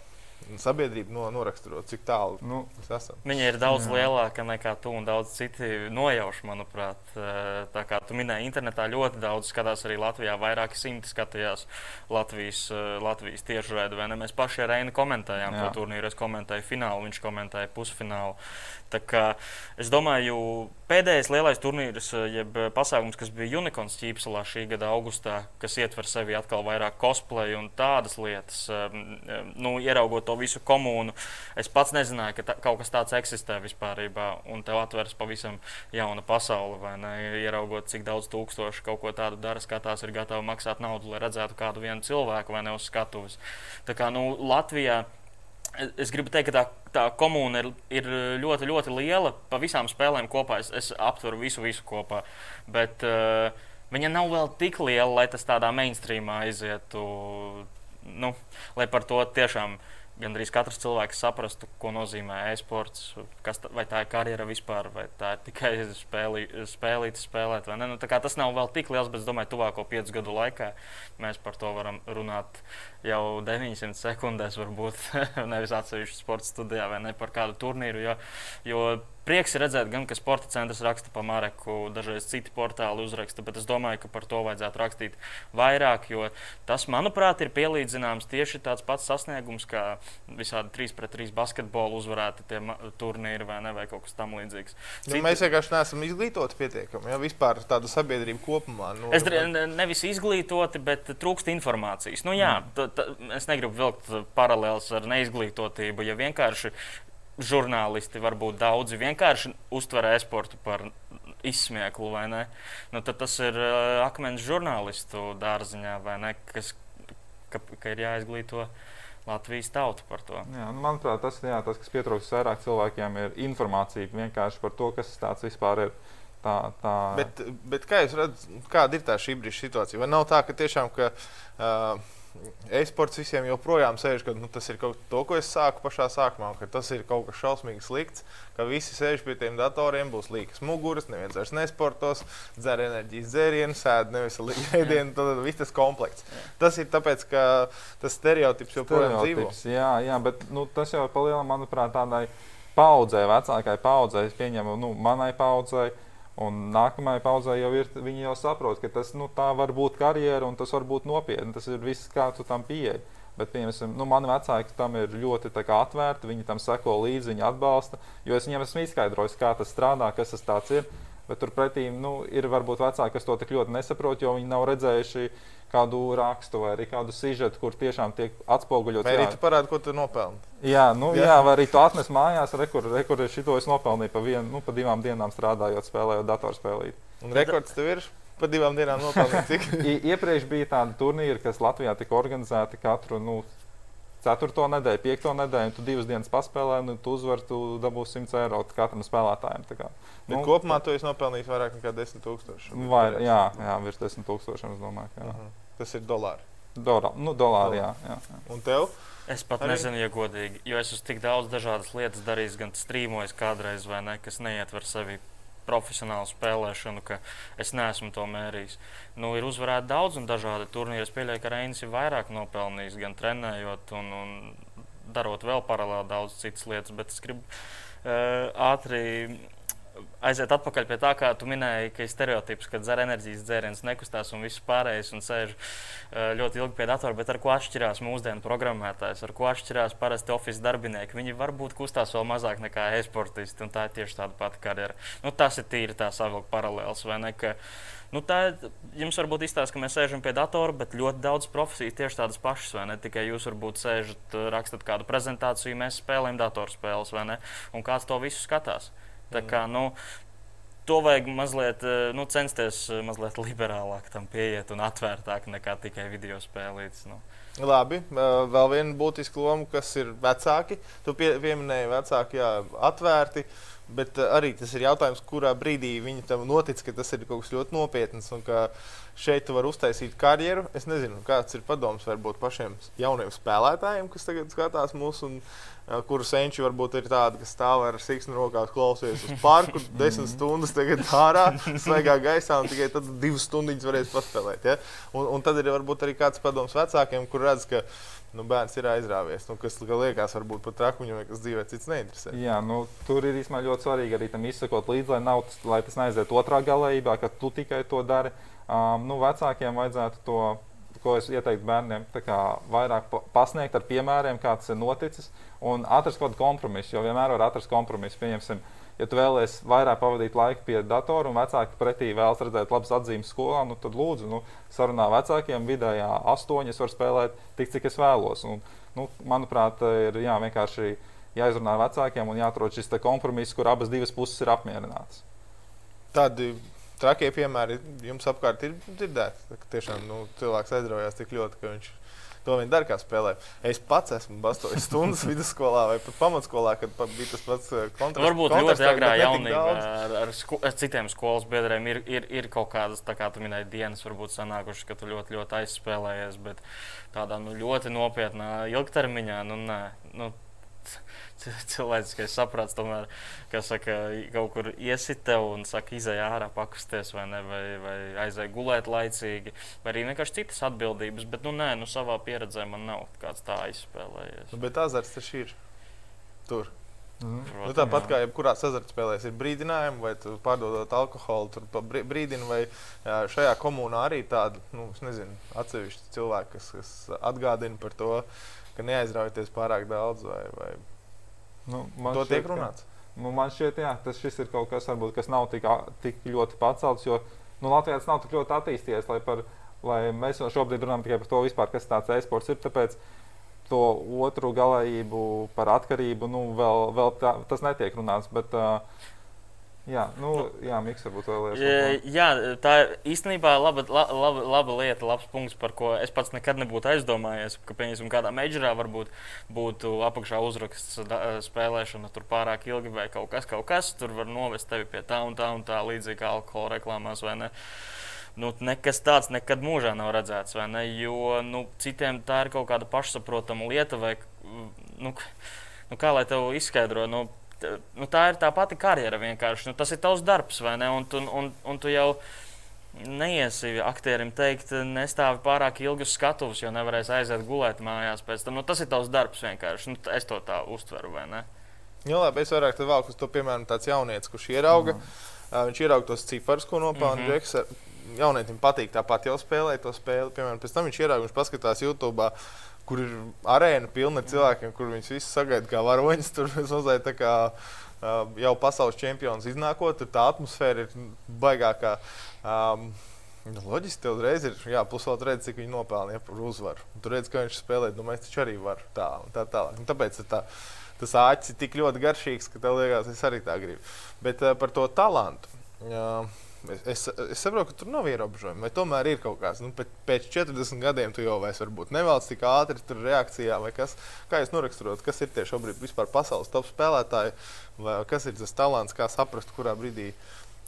A: sabiedrība no, noraksturo, cik tālu nu, mēs esam.
B: Viņa ir daudz jā. lielāka nekā tu un daudz citi nojauši, manuprāt. Tā kā tu minēji, internetā ļoti daudz skatās arī Latvijā. Vairāki simti skatījās Latvijas, Latvijas tiešraidi, vai ne? Mēs paši ar Reinu komentējām jā. to turnīru. Es komentēju finālu, viņš komentēja pusfinālu. Es domāju, pēdējais lielais turnīrs, jeb pasākums, kas bija Unicorns ķīpselā šī gada augustā, kas ietver sevi atkal vairāk cosplay un tādas lietas, nu, ieraugot to visu komunu. Es pats nezināju, ka tā, kaut kas tāds eksistē vispār, un tev atveras pavisam jauna pasaule. Ieraugot, cik daudz tūkstoši kaut ko tādu dara, skatās, ir gatavi maksāt naudu, lai redzētu kādu vienu cilvēku vai ne uz skatuves. Tā kā nu, Latvijā. Es gribu teikt, ka tā, tā komūna ir, ir ļoti, ļoti liela. Pa visām spēlēm kopā es, es aptveru visu, visu kopā. Bet uh, viņa nav vēl tik liela, lai tas tādā mainstreamā aizietu. Nu, lai par to tiešām uh, gandrīz katrs cilvēks saprastu, ko nozīmē e-sports, tā, vai tā ir karjera vispār, vai tā ir tikai spēlī, spēlīt, spēlēt. Nu, tas nav vēl tik liels, bet es domāju, tuvāko piecu gadu laikā mēs par to varam runāt jau 900 sekundēs, varbūt nevis atsevišķi sporta studijā vai ne par kādu turnīru. Jo, jo prieks redzēt, gan, ka sporta centrs raksta par Mareku, dažreiz citi portāli uzraksta, bet es domāju, ka par to vajadzētu rakstīt vairāk, jo tas, manuprāt, ir pielīdzināms tieši tāds pats sasniegums, kā visādi 3 pret 3 basketbolu uzvarēti turnīri vai, ne, vai kaut kas tamlīdzīgs.
A: Nu, citi... Mēs vienkārši neesam izglītoti pietiekami, ja vispār tāda sabiedrība kopumā.
B: Nu, es nevis izglītoti, bet trūkst informācijas. Nu, jā, mm. t, t, es negribu vilkt paralēlus ar neizglītotību, ja vienkārši žurnālisti, varbūt daudzi vienkārši uztver e-sportu par izsmieklu, vai ne? Nu, tad tas ir uh, akmens žurnālistu dārziņā, vai ne? Kas, ka, ka ir jāizglīto Latvijas tauta par to.
C: Jā, nu, manuprāt, tas, jā, tas, kas pietrūkst vairāk cilvēkiem, ir informācija vienkārši par to, kas tas vispār ir. Tā, tā...
A: Bet, bet kā jūs redzat, kāda ir tā šī brīža situācija? Vai nav tā, ka tiešām ka, uh, e-sports visiem joprojām sēž, ka nu, tas ir kaut kas, ko es sāku pašā sākumā, ka tas ir kaut kas šausmīgi slikts, ka visi sēž pie tiem datoriem, būs līkas muguras, neviens vairs nesportos, dzer enerģijas dzērienu, sēž nevis ēdienu, tad viss tas komplekts. Jā. Tas ir tāpēc, ka tas stereotips joprojām dzīvo.
C: Jā, jā, bet nu, tas jau palielinās, manuprāt, tādai paudzei, vecākai paudzei, es pieņemu, nu, manai paudzei Un nākamajai paudzei jau ir, viņi jau saprot, ka tas nu, var būt karjera un tas var būt nopietni. Tas ir viss, kā tu tam pieeji. Bet, piemēram, nu, mani vecāki tam ir ļoti atvērti, viņi tam seko līdzi, viņi atbalsta. Jo es viņiem esmu izskaidrojis, kā tas strādā, kas tas ir. Bet turpretī nu, ir varbūt vecāki, kas to tik ļoti nesaprot, jo viņi nav redzējuši kādu rakstu vai arī kādu sižetu, kur tiešām tiek atspoguļots.
A: Vai arī tu parādi, ko tu nopelni?
C: Jā, nu, jā. jā, vai arī tu atnes mājās, rekur, rekur šito es nopelnīju pa, vien, nu, pa divām dienām strādājot, spēlējot datorspēlīt.
A: Un rekords tev ir? Pa divām dienām nopelnīt.
C: Iepriekš bija tāda turnīra, kas Latvijā tika organizēta katru nu, ceturto nedēļu, piekto nedēļu, un tu divas dienas paspēlē, un tu uzvari, tu dabūsi 100 eiro katram spēlētājam. Kā,
A: nu, kopumā tu esi nopelnījis vairāk nekā 10 tūkstoši.
C: Vai, jā, jā, virs 10 tūkstošiem, es domāju. Ka, uh mhm. -huh.
A: Tas ir dolāri.
C: Dolā, nu, dolāri, jā, jā, jā.
A: Un tev?
B: Es pat Arī? nezinu, ja godīgi, jo es esmu tik daudz dažādas lietas darījis, gan strīmojis kādreiz, vai ne, kas neietver sevi profesionālu spēlēšanu, ka es neesmu to mērījis. Nu, ir uzvarēti daudz un dažādi turnīri. Es pieļauju, ka Reinis ir vairāk nopelnījis gan trenējot un, un darot vēl paralēli daudz citas lietas, bet es gribu uh, ātri aiziet atpakaļ pie tā, kā tu minēji, ka ir stereotips, ka dzer enerģijas dzēriens, nekustās un viss pārējais un sēž uh, ļoti ilgi pie datora. Bet ar ko atšķirās mūsdienu programmētājs, ar ko atšķirās parasti oficiālais darbinieki? Viņi varbūt kustās vēl mazāk nekā e-sportisti, un tā ir tieši tāda pati karjera. Nu, tas ir tīri tā savilkt paralēls, vai ne? Ka, Nu, tā jums varbūt izstāsta, ka mēs sēžam pie datora, bet ļoti daudz profesiju tieši tādas pašas, vai ne? Tikai jūs varbūt sēžat, rakstat kādu prezentāciju, mēs spēlējam datorspēles, vai ne? Un kāds to visu skatās. Tā kā, nu, to vajag mazliet nu, censties mazliet liberālāk tam pieiet un atvērtāk nekā tikai video spēlītas. Nu.
A: Labi, vēl viena būtiska loma, kas ir vecāki. Tu pie, pieminēji, vecāki, jā, atvērti. Bet arī tas ir jautājums, kurā brīdī viņi tam notic, ka tas ir kaut kas ļoti nopietns un ka šeit tu vari uztaisīt karjeru. Es nezinu, kāds ir padoms varbūt pašiem jauniem spēlētājiem, kas tagad skatās mūsu un kuru senči varbūt ir tādi, kas stāv ar siksnu rokās, klausies uz parku, desmit stundas tagad ārā, svaigā gaisā, un tikai tad divas stundas varēs paspēlēt. Ja? Un, un tad ir varbūt arī kāds padoms vecākiem, kur redz, ka nu, bērns ir aizrāvies. Nu, kas liekas, varbūt pat trakuņam, kas dzīvē cits neinteresē.
C: Jā, nu, tur ir īstenībā ļoti svarīgi arī tam izsakot līdzi, lai, nav, lai tas neaiziet otrā galējībā, ka tu tikai to dari. Um, nu, vecākiem vajadzētu to ko es ieteiktu bērniem, kā vairāk pasniegt ar piemēriem, kā tas ir noticis, un atrast kaut kādu kompromisu. Jo vienmēr var atrast kompromisu. Pieņemsim, ja tu vēlēsies vairāk pavadīt laiku pie datora un vecāki pretī vēlas redzēt labas atzīmes skolā, nu, tad lūdzu, nu, sarunā vecākiem vidējā astoņas var spēlēt tik, cik es vēlos. Un, nu, manuprāt, ir jā, vienkārši jāizrunā ar vecākiem un jāatrod šis kompromiss, kur abas puses ir apmierinātas.
A: Tādi trakie piemēri jums apkārt ir dzirdēti. Tiešām nu, cilvēks aizraujās tik ļoti, ka viņš to vien dara, kā spēlē. Es pats esmu bastojis stundas vidusskolā vai pat pamatskolā, kad bija tas pats eh, kontrasts.
B: Varbūt ļoti agrā jaunībā ar, ar, sko ar citiem skolas biedriem ir, ir, ir kaut kādas, tā kā tu minēji, dienas varbūt sanākušas, ka tu ļoti, ļoti aizspēlējies, bet tādā nu, ļoti nopietnā ilgtermiņā, nu, nē. Nu, cilvēciskais saprāts tomēr, saka, kaut kur iesita un saka, izai ārā, pakusties vai, ne, vai, vai aizai gulēt laicīgi, vai arī vienkārši citas atbildības. Bet, nu, nē, nu, savā pieredzē man nav kāds tā aizspēlējies.
A: Nu, bet azarts taču ir tur. Mm. Nu, tāpat kā jebkurā azartspēlē ir brīdinājumi, vai pārdodot alkoholu, tur brīdina, vai jā, šajā komunā arī tādi nu, nezinu, atsevišķi cilvēki, kas, kas atgādina par to, ka neaizraujieties pārāk daudz vai, vai Nu, to šķiet, tiek runāts.
C: Ka, nu, man šķiet, jā, tas ir kaut kas, varbūt, kas nav tik, tik ļoti pacelts, jo nu, Latvijā tas nav tik ļoti attīstījies, lai, par, lai mēs šobrīd runājam tikai par to, vispār, kas tāds e-sports ir. Tāpēc to otru galējību par atkarību nu, vēl, vēl tā, tas netiek runāts. Bet, uh, Jā, nu, jā Miks, varbūt vēl
B: ir. Jā, tā īstenībā ir laba, laba, laba lieta, labs punkts, par ko es pats nekad nebūtu aizdomājies. Ka, piemēram, kādā mežģerā varbūt būtu apakšā uzraksts spēlēšana tur pārāk ilgi vai kaut kas, kaut kas. Tur var novest tevi pie tā un tā un tā, līdzīgi kā alkohola reklāmās vai ne. Nu, nekas tāds nekad mūžā nav redzēts? Jo nu, citiem tā ir kaut kāda pašsaprotama lieta, vai nu, nu, kā lai tev izskaidro. Nu, nu, tā ir tā pati karjera vienkārši. Nu, tas ir tavs darbs, vai ne? Un, tu, un, un tu jau neiesi aktierim teikt, nestāvi pārāk ilgi uz skatuves, jo nevarēs aiziet gulēt mājās pēc tam. Nu, tas ir tavs darbs vienkārši. Nu, es to tā uztveru, vai ne?
A: Jā, labi, es vairāk valku uz to, piemēram, tāds jaunietis, kurš ierauga. Mm. Uh, viņš ierauga tos ciparus, ko nopelna mm -hmm. Jaunietim patīk tāpat jau spēlēt to spēli. Piemēram, pēc tam viņš ierauga, viņš paskatās YouTube. Uh, kur ir arēna pilna ar cilvēkiem, kur viņus visus sagaida kā varoņus. Tur mazliet tā kā jau pasaules čempions iznākot, tur tā atmosfēra ir baigākā. Um, loģiski, tev uzreiz ir jā, pusotru redzi, cik viņi nopelnīja par uzvaru. Un tur redz, ka viņš spēlē, nu, mēs taču arī varam tā, tā tālāk. Tāpēc tā, tas āķis ir tik ļoti garšīgs, ka tev liekas, es arī tā gribu. Bet uh, par to talantu. Uh, Es, es, es saprotu, ka tur nav ierobežojumi, vai tomēr ir kaut kāds. Nu, pēc 40 gadiem tu jau vairs nevēlas tik ātri tur reakcijā, vai kas. Kā jūs noraksturot, kas ir tie šobrīd vispār pasaules top spēlētāji, vai kas ir tas talants, kā saprast, kurā brīdī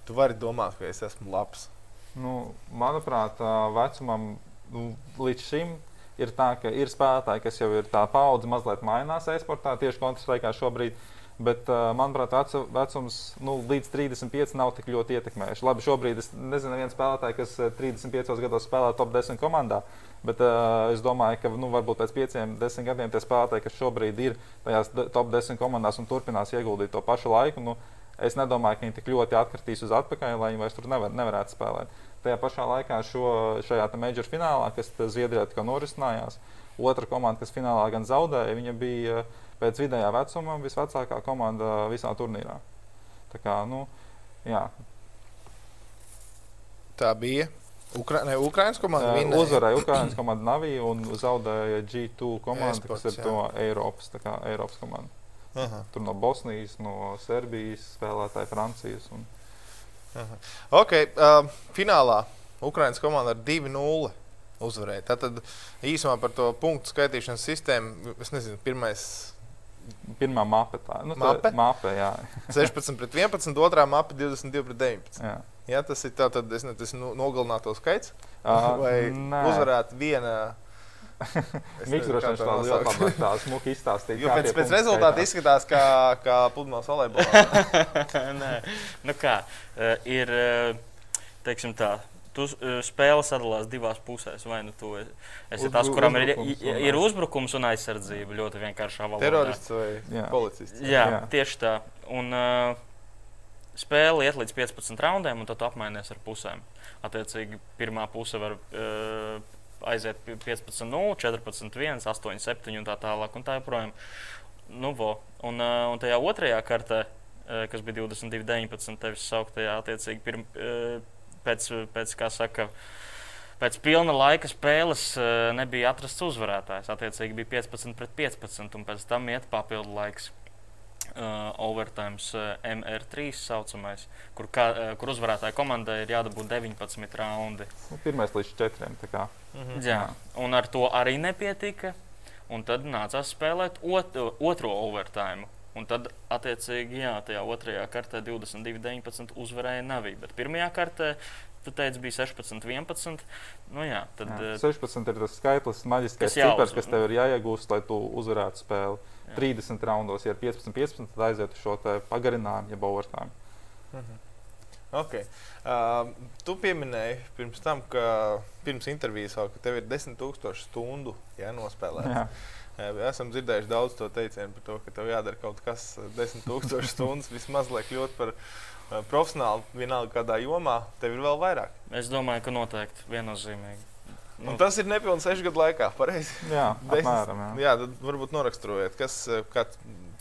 A: tu vari domāt, ka es esmu labs?
C: Nu, manuprāt, vecumam nu, līdz šim ir tā, ka ir spēlētāji, kas jau ir tā paudze mazliet mainās e-sportā tieši kontrastaikā šobrīd. Bet, uh, manuprāt, vecu, vecums nu, līdz 35 nav tik ļoti ietekmējuši. Labi, šobrīd es nezinu, viens spēlētājs, kas 35 gados spēlē top 10 komandā. Bet uh, es domāju, ka nu, varbūt pēc 5, 10 gadiem tie spēlētāji, kas šobrīd ir tajās top 10 komandās un turpinās ieguldīt to pašu laiku, nu, es nedomāju, ka viņi tik ļoti atkritīs uz atpakaļ, lai viņi vairs tur nevar, nevarētu spēlēt. Tajā pašā laikā šo, šajā major finālā, kas Zviedrijā tikko norisinājās, otra komanda, kas finālā gan zaudēja, viņa bija. Uh, pēc vidējā vecuma visvecākā komanda visā turnīrā. Tā, kā, nu, jā.
A: Tā bija. Ukra ne, Ukraiņas komanda
C: uh, uzvarēja Ukraiņas komanda Navija un zaudēja G2 komanda, Esports, kas ir jā. to Eiropas, kā, Eiropas komanda. Aha. Tur no Bosnijas, no Serbijas spēlētāji, Francijas. Un...
A: Aha. Ok, uh, finālā Ukraiņas komanda ar 2-0 uzvarēja. Tātad īsumā par to punktu skaitīšanas sistēmu. Es nezinu, pirmais.
C: Pirmā mapa tā nu,
A: Mape?
C: Mape, jā.
A: 16 pret 11, otrā mapa 22 pret 19.
C: jā.
A: Ja, tas ir tāds nu, no, nogalināto skaits.
C: Uh,
A: Vai
C: nē.
A: uzvarēt viena? To
C: tā ļoti labāk tā smuki izstāstīja.
A: Jo
C: kā
A: pēc, pēc rezultāta izskatās, kā, kā pludmales volejbolā.
B: Nē, nu kā, ir teiksim tā. Tu eh, spēle sadalās divās pusēs. Vai nu tu esi
C: Uzbru-
B: tas, kuram ir,
C: uzbrukums un
B: ir uzbrukums un aizsardzība ļoti vienkāršā valodā.
A: Terorists vai
C: Jā.
A: policists?
B: Jā,
C: Jā.
B: tieši tā. Un, uh, spēle iet līdz 15 raundiem, un tad tu apmainies ar pusēm. Attiecīgi, pirmā puse var uh, aiziet pie 15, 0, 14, 1, 8, 7 un tā tālāk. Un tā joprojām. Nu, vo. un, uh, un tajā otrajā kartē, uh, kas bija 22, 19, tevis sauktajā, attiecīgi, pirm, uh, pēc, pēc, kā saka, Pēc pilna laika spēles uh, nebija atrasts uzvarētājs. Attiecīgi bija 15 pret 15, un pēc tam iet papildu laiks. Uh, overtime uh, MR3 saucamais, kur, kā, uh, kur uzvarētāja komandai ir jādabūt 19 raundi.
C: Nu, Pirmais līdz četriem. tā kā.
A: Mhm.
B: Jā. Un ar to arī nepietika. Un tad nācās spēlēt ot, otro overtime. Un tad, attiecīgi, jā, tajā otrajā kartē 22, 19 uzvarēja Navija. Bet pirmajā kartē, tu teici, bija 16, 11. Nu, jā, tad,
C: Jā.
B: jā.
C: 16 ir tas skaitlis, maģiskais
B: Kas
C: cipars, kas tev ir jāiegūst, lai tu uzvarētu spēli.
B: Jā.
C: 30 raundos, ja ir 15, 15, tad aiziet uz šo pagarinājumu, jeb overtime.
A: Mhm. Okay. Uh, tu pieminēji pirms tam, ka pirms intervijas vēl, ka tev ir 10,000 stundu jānospēlē.
C: Jā.
A: Esam dzirdējuši daudz to teicienu par to, ka tev jādara kaut kas 10,000 stundas vismaz, lai kļūtu par uh, profesionāli vienalga kādā jomā. Tev ir vēl vairāk.
B: Es domāju, ka noteikti viennozīmīgi.
A: Un tas ir nepilnīgi sešu gadu laikā. Pareizi.
C: Jā, apmēram. Jā.
A: Jā, tad varbūt noraksturojiet, kas, uh, kā,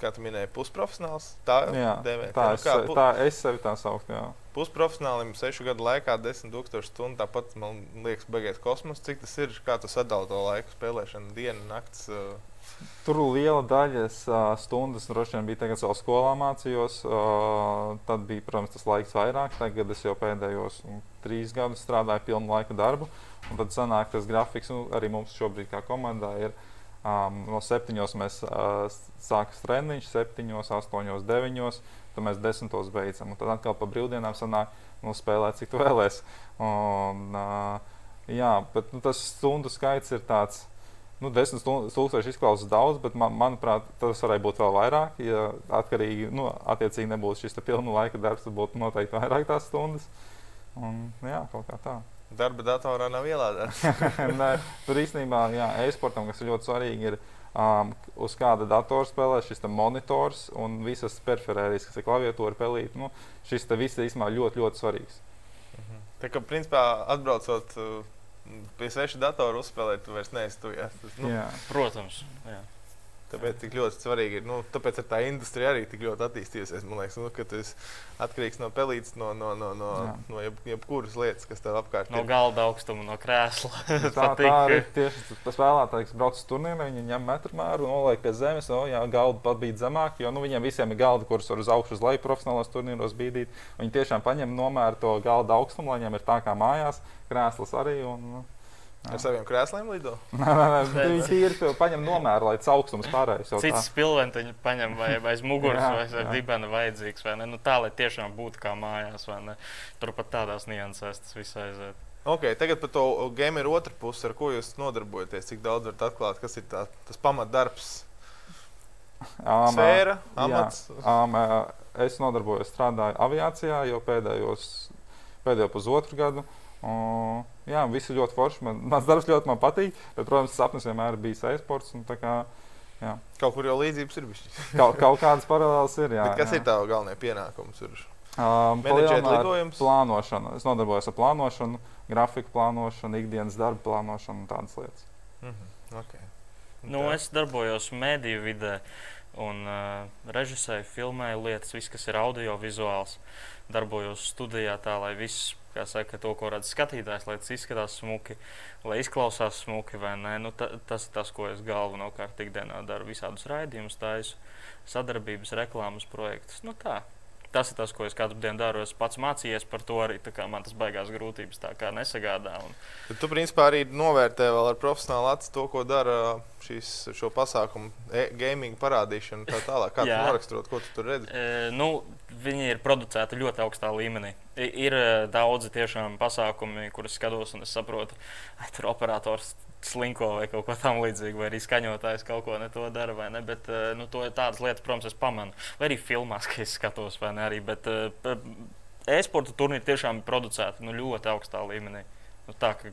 A: kā tu minēji, pusprofesionāls. Tā
C: Jā,
A: dēvē.
C: tā,
A: Nu
C: es,
A: kā, pu-
C: tā es sevi tā sauktu. jā.
A: Pusprofesionālim sešu gadu laikā 10,000 stundu. Tāpat man liekas, beigās kosmos. Cik tas ir? Kā tu sadali to laiku spēlēšanu, dienu, naktis? uh,
C: Tur liela daļa stundas droši vien bija tagad, kad vēl skolā mācījos. Tad bija, protams, tas laiks vairāk. Tagad es jau pēdējos mm, trīs gadus strādāju pilnu laika darbu. Un tad sanāk tas grafiks, nu, arī mums šobrīd kā komandā ir. Um, no septiņos mēs uh, sākam treniņš, septiņos, astoņos, deviņos. Tad mēs desmitos beidzam. Un tad atkal pa brīvdienām sanāk, nu, spēlēt, cik tu vēlēsies. Uh, jā, bet nu, tas stundu skaits ir tāds. Nu, desmit tūkstoši izklausās daudz, bet man, manuprāt, tas varētu būt vēl vairāk. Ja atkarīgi, nu, attiecīgi nebūtu šis te pilnu laika darbs, tad būtu noteikti vairāk tās stundas. Un, jā, kaut kā tā.
A: Darba datorā nav ielādēts.
C: Tur īstenībā, jā, e-sportam, kas ir ļoti svarīgi, ir um, uz kāda datora spēlē šis monitors un visas periferijas, kas ir klaviatūra, pelīte. Nu, šis viss īstenībā ļoti, ļoti svarīgs.
A: Tā kā, principā, atbraucot uh, pie sveša datora uzspēlēt, tu vairs neesi tu. Jā. Tas, nu,
C: Jā.
B: Protams, jā.
A: Tāpēc tik ļoti svarīgi ir. Nu, tāpēc tā industrija arī tik ļoti attīstījusies. Man liekas, nu, ka tas atkarīgs no pelītes, no, no, no, no,
C: Jā.
A: no jeb, jebkuras lietas, kas tev apkārt
B: No
A: ir.
B: galda augstuma, no krēsla.
C: Tā, tā
B: Patīk.
C: arī tieši tas spēlētājs, kas brauc uz turnīru, viņi ņem metru mēru un noliek pie zemes. O, jā, galda pat bija zemāk, jo nu, viņiem visiem ir galdi, kurus var uz augšu, uz leju profesionālos turnīros bīdīt. Viņi tiešām paņem nomēru to galda augstumu, lai viņiem ir tā kā mājās, krēsls arī. Un, nu,
A: Ar saviem krēsliem lido.
C: Nē, nē, nē, viņi tīri to paņem nomēru, lai tas augstums pārējais. jau tā.
B: Cits spilventiņš paņem vai vai aiz muguras,
C: Jā,
B: vai aiz
C: jā.
B: dibena vajadzīgs. vai ne? Nu, tā, lai tiešām būtu kā mājās, vai ne? Turpat tādās niansēs tas viss aiziet.
A: Okay, tagad par to gameru otru pusi, ar ko jūs nodarbojaties. Cik daudz varat atklāt, kas ir tā, tas pamatdarbs, sfēra,
C: jā.
A: amats.
C: ām, ā, es nodarbojos, strādāju aviācijā jau pēdējos, pēdējo pusotru gadu. Un, jā, viss ir ļoti forši. Man, mans darbs ļoti man patīk, bet, protams, sapnis vienmēr ir bijis e-sports. un tā Kā,
A: Kaut kur jau līdzības ir bijušas.
C: kaut, kaut kādas paralēlas ir. Jā,
A: Kas
C: jā.
A: ir tavs galvenais pienākums? Ir?
C: Um? Plānošana. Es nodarbojos ar plānošanu, grafiku plānošanu, ikdienas darba plānošanu un tādas lietas.
A: Mhm. Okay.
B: Nu,
A: Tā.
B: es darbojos mediju vidē un uh, režisēju, filmēju lietas, viss, kas ir audiovizuāls. Darbojos studijā tā, lai viss, kā saka, to, ko redz skatītājs, lai tas izskatās smuki, lai izklausās smuki vai nē. Nu, ta, tas ir tas, ko es galvenokārt ikdienā daru. Visādus raidījumus, taisu sadarbības, reklāmas projektus. Nu, tā. Tas ir tas, ko es katru dienu daru. Es pats mācījos par to arī. Man tas baigās grūtības nesagādā. Un...
A: Bet tu principā arī novērtē vēl ar profesionālu acu to, ko dara šīs, šo pasākumu, e gaming parādīšana. Tā tālāk, kā tu noraksturot, ko tu tur redzi?
B: E, nu, viņi ir producēti ļoti augstā līmenī. Ir e, daudzi tiešām pasākumi, kurus skatos, un es saprotu, ka tur operators slinko vai kaut ko tamlīdzīgu, vai arī skaņotājs kaut ko ne to dara, vai ne. Bet eh, nu, to, tādas lietas, protams, es pamanu. Vai arī filmās, ka es skatos, vai ne arī. Bet eh, e-sporta turnīri tiešām ir producēti nu, ļoti augstā līmenī. Nu, tā, ka,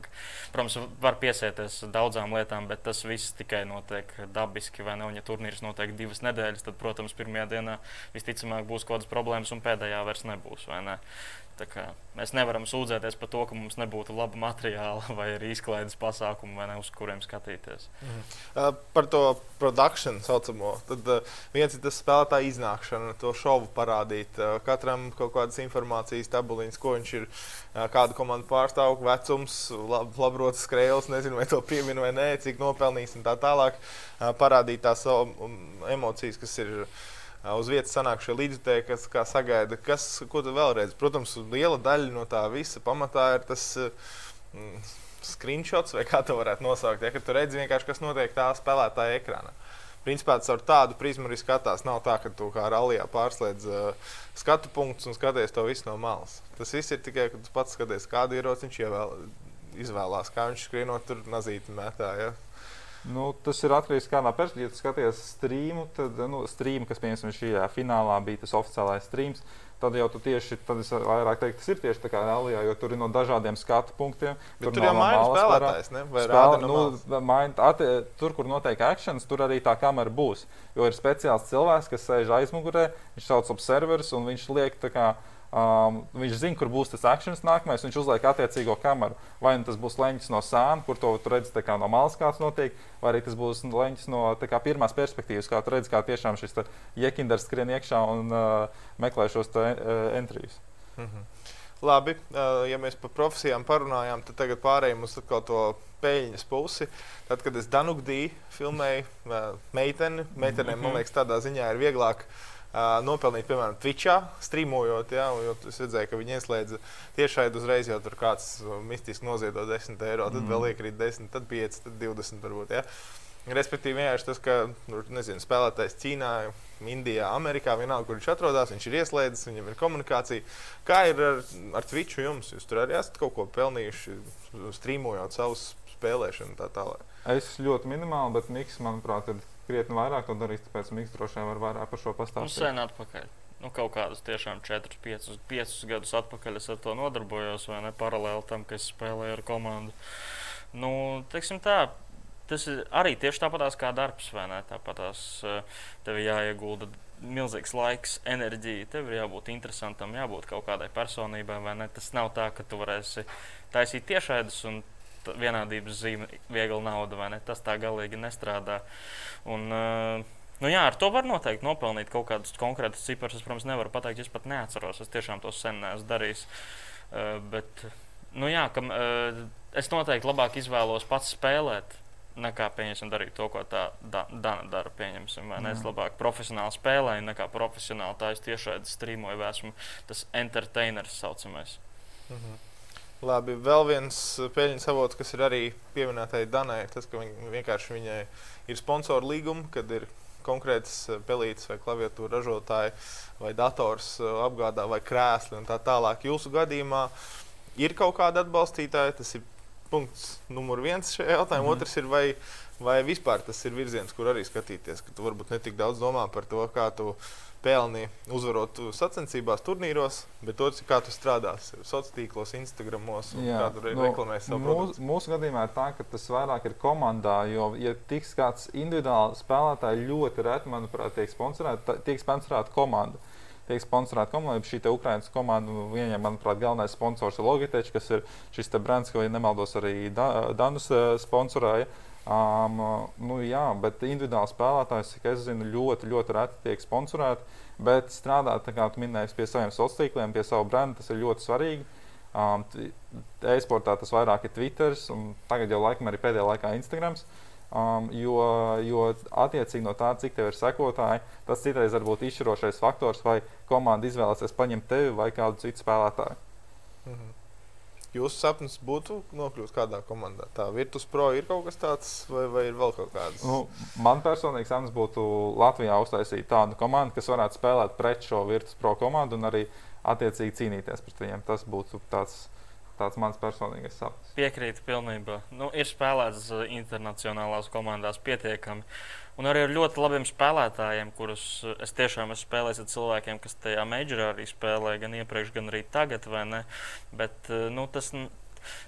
B: protams, var piesieties daudzām lietām, bet tas viss tikai notiek dabiski. Ne, un, ja turnīrs notiek divas nedēļas, tad, protams, pirmajā dienā visticamāk būs kaut kādas problēmas, un pēdējā vairs nebūs. Ne? Mēs nevaram sūdzēties par to, ka mums nebūtu laba materiāla vai izklaides pasākumu, ne, uz kuriem skatīties.
A: Mhm. Uh, par to produkciju saucamo. Tad uh, viens ir tas spēlētāja iznākšana, to šovu parādīt. Uh, katram kaut kādas informācijas tabuliņas, ko viņš ir, uh, kādu komandu pārstāv, vecums, lab, labrotas skrejles, nezinu, vai to pieminu vai nē, cik nopelnījis un tā tālāk. Uh, parādīt tās um, emocijas, kas ir. Uh, uz vietas sanāk šie līdzekļi, kas sagaida, kas, ko tu vēl redzi. Protams, liela daļa no tā visa pamatā ir tas mm, screenshots, vai kā to varētu nosaukt. Ja, tu redzi vienkārši, kas notiek tā spēlētāja ekrānā. Principā caur tādu prizmu arī skatās. Nav tā, ka tu kā rallija pārslēdz uh, skatu punktus un skaties to visu no malas. Tas viss ir tikai, ka tu pats skaties, kādu ieroci viņš ievēl, izvēlās, kā viņš skrienot tur nazīti metā. Ja?
C: Nu, tas ir atkarīgs no kādā perspektīvā. Ja skaties streamu, tad nu, stream, kas piemēram šajā finālā bija tas oficiālais streams. Tad jau tu tieši, tad es vairāk teiktu, tas ir tieši tā kā Elijā, jo tur ir no dažādiem skatu punktiem.
A: Tur, tur jau maina spēlētājs, ne? Vai Spēl,
C: nu, main, at, tur, kur notiek akcents, tur arī tā kamera būs. Jo ir speciāls cilvēks, kas sēž aizmugurē, viņš sauc observers un viņš liek tā kā Um, viņš zina, kur būs tas akcents nākamais. Viņš uzliek attiecīgo kameru. Vai nu tas būs leņķis no sāna, kur to redz no malas, kāds notiek, vai arī tas būs leņķis no kā, pirmās perspektīvas, kā tu redz, kā tiešām šis iekinders skrien iekšā un uh, meklē šos te, uh, entrijus. Mm -hmm.
A: Labi, uh, ja mēs par profesijām parunājām, tad tagad pārējām uz to peļņas pusi. Tad, kad es Danugdī filmēju uh, meiteni, meitenēm, mm -hmm. man liekas, tādā ziņā ir vieglāk uh, Uh, nopelnīt, piemēram, Twitchā, streamojot. Ja, es redzēju, ka viņi ieslēdza tiešraidi uzreiz, jau tur kāds mistiski noziedo 10 eiro, tad mm. vēl iekrīt 10, tad 5, tad 20 varbūt. Ja. Respektīvi, vienkārši tas, ka nu, nezinu, spēlētājs Ķīnā, Indijā, Amerikā, vienalga, kur viņš atrodas, viņš ir ieslēdzis, viņam ir komunikācija. Kā ir ar, ar Twitchu jums? Jūs tur arī esat kaut ko pelnījuši, streamojot savus spēlēšanu tā tālāk.
C: Es ļoti minimāli, bet Mikls, manuprāt, ir krietni vairāk to darīs, tāpēc Mikls droši vien var vairāk par šo pastāstīt.
B: Nu, sen atpakaļ. Nu, kaut kādus tiešām 4, 5, 5 gadus atpakaļ es ar to nodarbojos, vai ne paralēli tam, ka es spēlēju ar komandu. Nu, teiksim tā, tas ir arī tieši tāpatās kā darbs, vai ne? Tāpatās eh, tev jāiegulda milzīgs laiks, enerģija. Tev ir jābūt interesantam, jābūt kaut kādai personībai, vai ne? Tas nav tā, ka tu varēsi taisīt tiešraidus un vienādības zīme, viegla nauda, vai ne? Tas tā galīgi nestrādā. Un, uh, Nu jā, ar to var noteikti nopelnīt kaut kādus konkrētus ciprus. Es, protams, nevaru pateikt, es pat neatceros. Es tiešām to sen neesmu darījis. Uh, bet, nu jā, ka, uh, es noteikti labāk izvēlos pats spēlēt. Nekā pieņemsim, darīt to, ko tā da, Dana dara. Pieņemsim, vai ne? Es labāk profesionāli spēlēju, nekā profesionāli tā es tiešai strīmoju, vai esmu tas entertainers saucamais.
A: Mhm. Labi, vēl viens peļņas avots, kas ir arī pieminētai Danai, tas, ka viņ, vienkārši viņai ir sponsoru līgumi, kad ir konkrētas eh, pelītes vai klaviatūra ražotāji vai dators eh, apgādā vai krēsli un tā tālāk. Jūsu gadījumā ir kaut kāda atbalstītāja, tas ir punkts numur viens šajā jautājumā. Mm -hmm. Otrs ir, vai, vai vispār tas ir virziens, kur arī skatīties, ka tu varbūt netik daudz domā par to, kā tu pelni uzvarot sacensībās, turnīros, bet to, kā tu strādāsi sociālos tīklos, Instagramos, kā tu nu, reklamēsi savu
C: mūsu, produktu. Mūsu gadījumā ir tā, ka tas vairāk ir komandā, jo, ja tiks kāds individuāls spēlētājs, ļoti reti, manuprāt, tiek sponsorēta, tiek sponsorēta komanda. Tiek sponsorēta komanda, šī Ukraiņas komanda, viņiem, manuprāt, galvenais sponsors ir Logitech, kas ir šis brands, ko, ja nemaldos, arī Danus eh, sponsorēja. Uh, Um, nu, jā, bet individuāli spēlētājs, cik es zinu, ļoti, ļoti reti tiek sponsorēti. Bet strādāt, kā jūs minējāt, pie saviem sociāliem tīkliem, pie sava brenda, tas ir ļoti svarīgi. Um, e-sportā tas vairāk ir Twitter, un tagad jau laikam arī pēdējā laikā Instagram. Um, jo, jo attiecīgi no tā, cik tev ir sekotāji, tas citreiz var būt izšķirošais faktors, vai komanda izvēlēsies paņemt tevi vai kādu citu spēlētāju.
A: Mhm. Jūsu sapnis būtu nokļūt kādā komandā. Tā Virtus Pro ir kaut kas tāds, vai, vai ir vēl kaut kāds?
C: Nu, man personīgi sapnis būtu Latvijā uztaisīt tādu komandu, kas varētu spēlēt pret šo Virtus Pro komandu un arī attiecīgi cīnīties pret viņiem. Tas būtu tāds tāds mans personīgais sapnis.
B: Piekrītu pilnībā. Nu, ir spēlēts uh, internacionālās komandās pietiekami. Un arī ar ļoti labiem spēlētājiem, kurus uh, es tiešām esmu spēlējis ar cilvēkiem, kas tajā mežģerā arī spēlē, gan iepriekš, gan arī tagad. Bet, uh, nu, tas,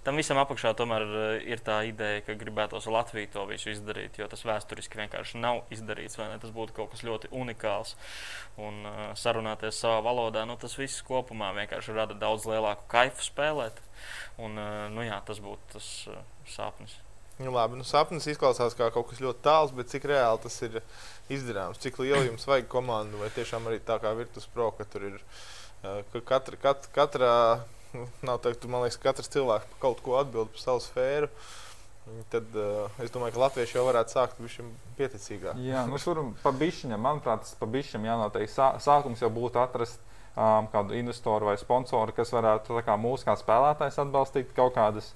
B: tam visam apakšā tomēr ir tā ideja, ka gribētos Latviju to visu izdarīt, jo tas vēsturiski vienkārši nav izdarīts. Tas būtu kaut kas ļoti unikāls. Un uh, sarunāties savā valodā, nu, tas viss kopumā vienkārši rada daudz lielāku kaifu spēlēt. Un, eh, nu, jā, tas būtu tas eh, sapnis.
A: Nu, labi, nu, sapnis izklausās kā kaut kas ļoti tāls, bet cik reāli tas ir izdarāms? Cik lielu jums vajag komandu, vai tiešām arī tā kā Virtus Pro, ka tur ir eh, ka katra, kat, katrā, nu, nav teikt, man liekas, katrs cilvēks par kaut ko atbild par savu sfēru. Tad uh, es domāju, ka latvieši jau varētu sākt viņam pieticīgāk.
C: Jā, nu, tur pa bišķiņam, manuprāt, tas pa bišķiņam jānotiek. Sā, sākums jau būtu atrast um, kādu investoru vai sponsoru, kas varētu kā, mūsu kā spēlētājs atbalstīt kaut kādas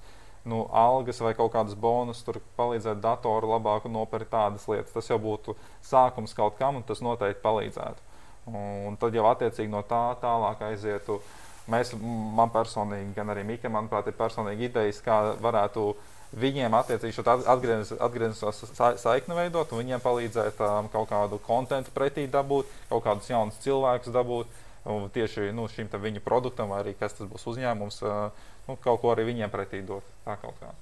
C: nu, algas vai kaut kādas bonus, tur palīdzēt datoru labāk nopirkt tādas lietas. Tas jau būtu sākums kaut kam, un tas noteikti palīdzētu. Un tad jau attiecīgi no tā tālāk aizietu. Mēs, man personīgi, gan arī Mikam, manuprāt, ir personīgi idejas, kā varētu viņiem attiecīgi šo atgrieznisko saikni veidot, un viņiem palīdzēt um, kaut kādu kontekstu pretī dabūt, kaut kādus jaunus cilvēkus dabūt un tieši nu, šim viņu produktam, vai arī kas tas būs uzņēmums, nu, kaut ko arī viņiem pretī dot. Tā kaut kā.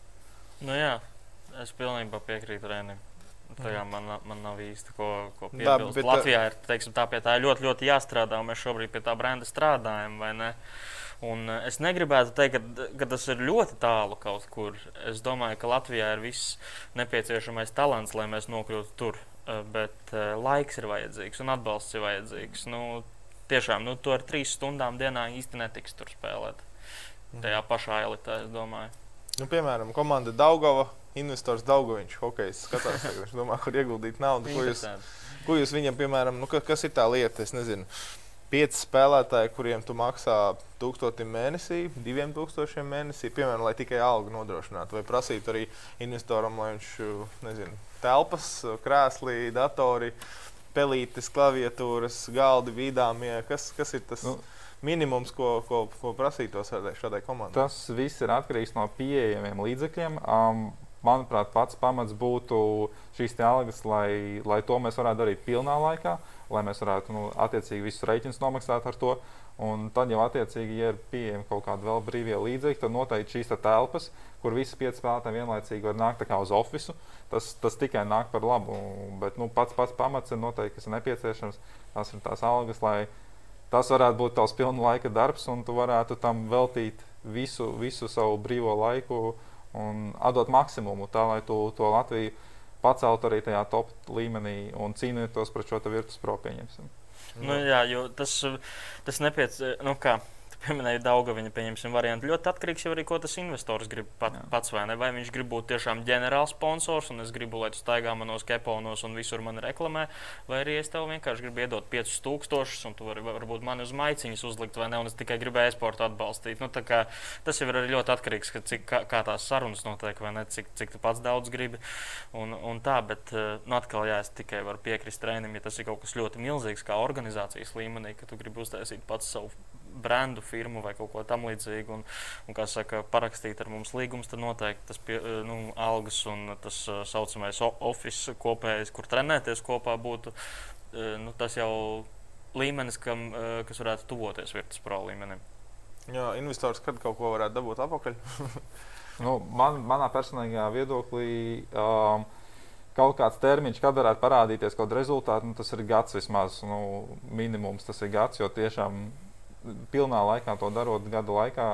B: Nu, jā, es pilnībā piekrītu Rēnim. Tajā man, man nav īsti ko, ko piebilst. Bet, Latvijā ir teiksim, tā, tā ļoti, ļoti jāstrādā, un mēs šobrīd pie tā brenda strādājam. Un es negribētu teikt, ka, ka tas ir ļoti tālu kaut kur. Es domāju, ka Latvijā ir viss nepieciešamais talants, lai mēs nokļūtu tur. Bet laiks ir vajadzīgs un atbalsts ir vajadzīgs. Nu, tiešām nu, to ar trīs stundām dienā īsti netiks tur spēlēt. Mhm. Tajā pašā elitē, es domāju.
A: Nu, piemēram, komanda Daugava, investors Daugovičs, hokejs skatās, viņš domā, kur ieguldīt naudu. Ko jūs, ko jūs viņam, piemēram, nu, kas ir tā lieta, es nezinu. Pieci spēlētāji, kuriem tu maksā tūkstotim mēnesī, diviem tūkstošiem mēnesī, piemēram, lai tikai algu nodrošinātu, vai prasītu arī investoram, lai viņš, nezinu, telpas, krēslī, datori, pelītes, klaviatūras, galdi, vīdāmie. Kas, kas ir tas? Nu, minimums, ko, ko, ko prasītos šādai komandai?
C: Tas viss ir atkarīgs no pieejamiem līdzekļiem. Um, manuprāt, pats pamats būtu šīs algas, lai, lai to mēs varētu darīt pilnā laikā, lai mēs varētu nu, attiecīgi visus rēķinus nomaksāt ar to. Un tad jau attiecīgi, ja ir pieejami kaut kādi vēl brīvie līdzekļi, tad noteikti šīs telpas, kur visi pieci spēlētāji vienlaicīgi var nākt uz oficiālu, tas, tas tikai nāk par labu. Bet nu, pats, pats pamats ir noteikti, kas ir nepieciešams. Tas ir tās algas, lai tas varētu būt tavs pilna laika darbs, un tu varētu tam veltīt visu, visu savu brīvo laiku un atdot maksimumu, tā lai tu to Latviju paceltu arī tajā top līmenī un cīnītos pret šo virtuves pro pieņemsim.
B: Nu, jā, jo tas, tas nepieciešams. Nu, pieminēja Daugaviņa, pieņemsim, variantu. Ļoti atkarīgs jau arī, ko tas investors grib pat, Jā. pats vai ne. Vai viņš grib būt tiešām ģenerāls sponsors, un es gribu, lai tu staigā manos keponos un visur mani reklamē, vai arī es tev vienkārši gribu iedot 5000, un tu vari varbūt mani uz maiciņas uzlikt, vai ne, un es tikai gribēju esportu atbalstīt. Nu, kā, tas jau ir arī ļoti atkarīgs, ka, cik, kā, kā tās sarunas notiek, vai ne, cik, cik tu pats daudz gribi. Un, un tā, bet, eh, nu, atkal, jā, es tikai varu piekrist trēnim, ja tas ir kaut kas ļoti milzīgs, kā organizācijas līmenī, ka tu gribi uztaisīt pats savu brendu firmu vai kaut ko tamlīdzīgu, un, un kā saka, parakstīt ar mums līgumus, tad noteikti tas pie, eh, nu, algas un tas tā eh, saucamais office kopējais, kur trenēties kopā būtu, eh, nu, tas jau līmenis, kam, kas varētu tuvoties virtuves pro līmenim.
A: Jā, investors kad kaut ko varētu dabūt atpakaļ?
C: nu, man, manā personīgajā viedoklī. Um, kaut kāds termiņš, kad varētu parādīties kaut kāda rezultāta, nu, tas ir gads vismaz. Nu, minimums tas ir gads, jo tiešām pilnā laikā to darot gada laikā,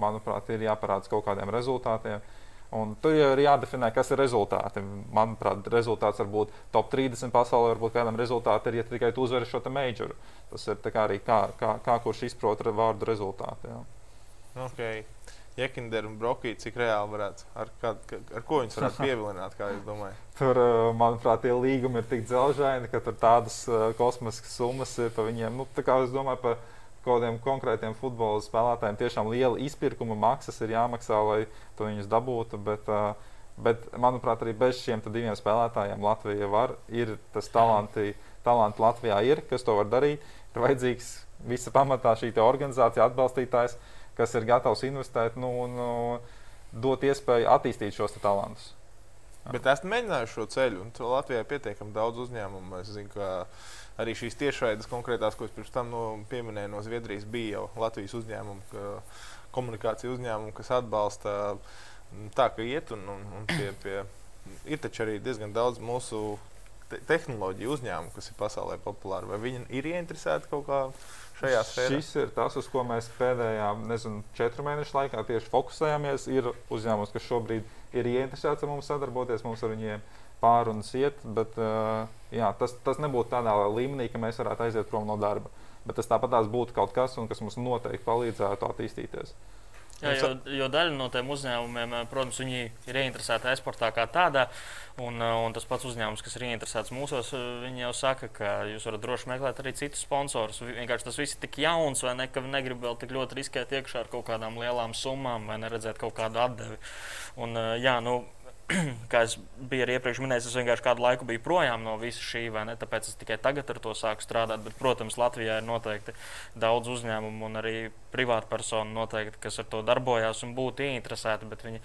C: manuprāt, ir jāparāda kaut kādiem rezultātiem. Un tur jau ir jādefinē, kas ir rezultāti. Manuprāt, rezultāts var būt top 30 pasaulē, varbūt kādam rezultātam ir, ja tikai tu uzvari šo majoru. Tas ir kā arī kā, kā, kā kurš izprot vārdu rezultātu. Jā.
A: Okay. Jekindera un Brokī, cik reāli varētu, ar, kā, ar ko viņus varētu pievilināt, kā jūs domājat?
C: Tur, manuprāt, tie līgumi ir tik dzelžaini, ka tur tādas kosmiskas summas ir par viņiem. Nu, tā kā es domāju par kaut kādiem konkrētiem futbola spēlētājiem, tiešām liela izpirkuma maksas ir jāmaksā, lai to viņus dabūtu. Bet, bet manuprāt, arī bez šiem diviem spēlētājiem Latvija var. Ir tas talanti, talanti Latvijā, ir, kas to var darīt. Ir vajadzīgs visa pamatā šī organizācija, atbalstītājs kas ir gatavs investēt nu, un uh, dot iespēju attīstīt šos talantus.
A: Bet esmu mēģinājis šo ceļu, un Latvijā ir pietiekami daudz uzņēmumu. Es zinu, ka arī šīs tiešraides konkrētās, ko es pirms tam no, pieminēju no Zviedrijas, bija jau Latvijas uzņēmumi, komunikācija uzņēmumi, kas atbalsta tā, ka iet un, un, un pie, pie, ir taču arī diezgan daudz mūsu te tehnoloģiju uzņēmumu, kas ir pasaulē populāri. Vai viņi ir ieinteresēti kaut kādā šajā sfērā?
C: Šis ir tas, uz ko mēs pēdējā nezinu, četru mēnešu laikā tieši fokusējāmies. Ir uzņēmums, kas šobrīd ir ieinteresēts ar mums sadarboties, mums ar viņiem pārunas iet, bet jā, tas, tas nebūtu tādā līmenī, ka mēs varētu aiziet prom no darba. Bet tas tāpat būtu kaut kas, kas mums noteikti palīdzētu attīstīties.
B: Jā, jo, jo daļa no tiem uzņēmumiem, eh, protams, viņi ir ieinteresēti e-sportā kā tādā. Un, eh, un tas pats uzņēmums, kas ir ieinteresēts mūsos, eh, viņi jau saka, ka jūs varat droši meklēt arī citus sponsorus. Vienkārši tas viss ir tik jauns, vai ne, ka negrib vēl tik ļoti riskēt iekšā ar kaut kādām lielām summām, vai neredzēt kaut kādu atdevi. Un, jā, nu, kā es biju arī iepriekš minējis, es vienkārši kādu laiku biju projām no visa šī, ne? Tāpēc es tikai tagad ar to sāku strādāt. Bet, protams, Latvijā ir noteikti daudz uzņēmumu un arī privātpersonu noteikti, kas ar to darbojās un būtu ieinteresēti. Bet viņi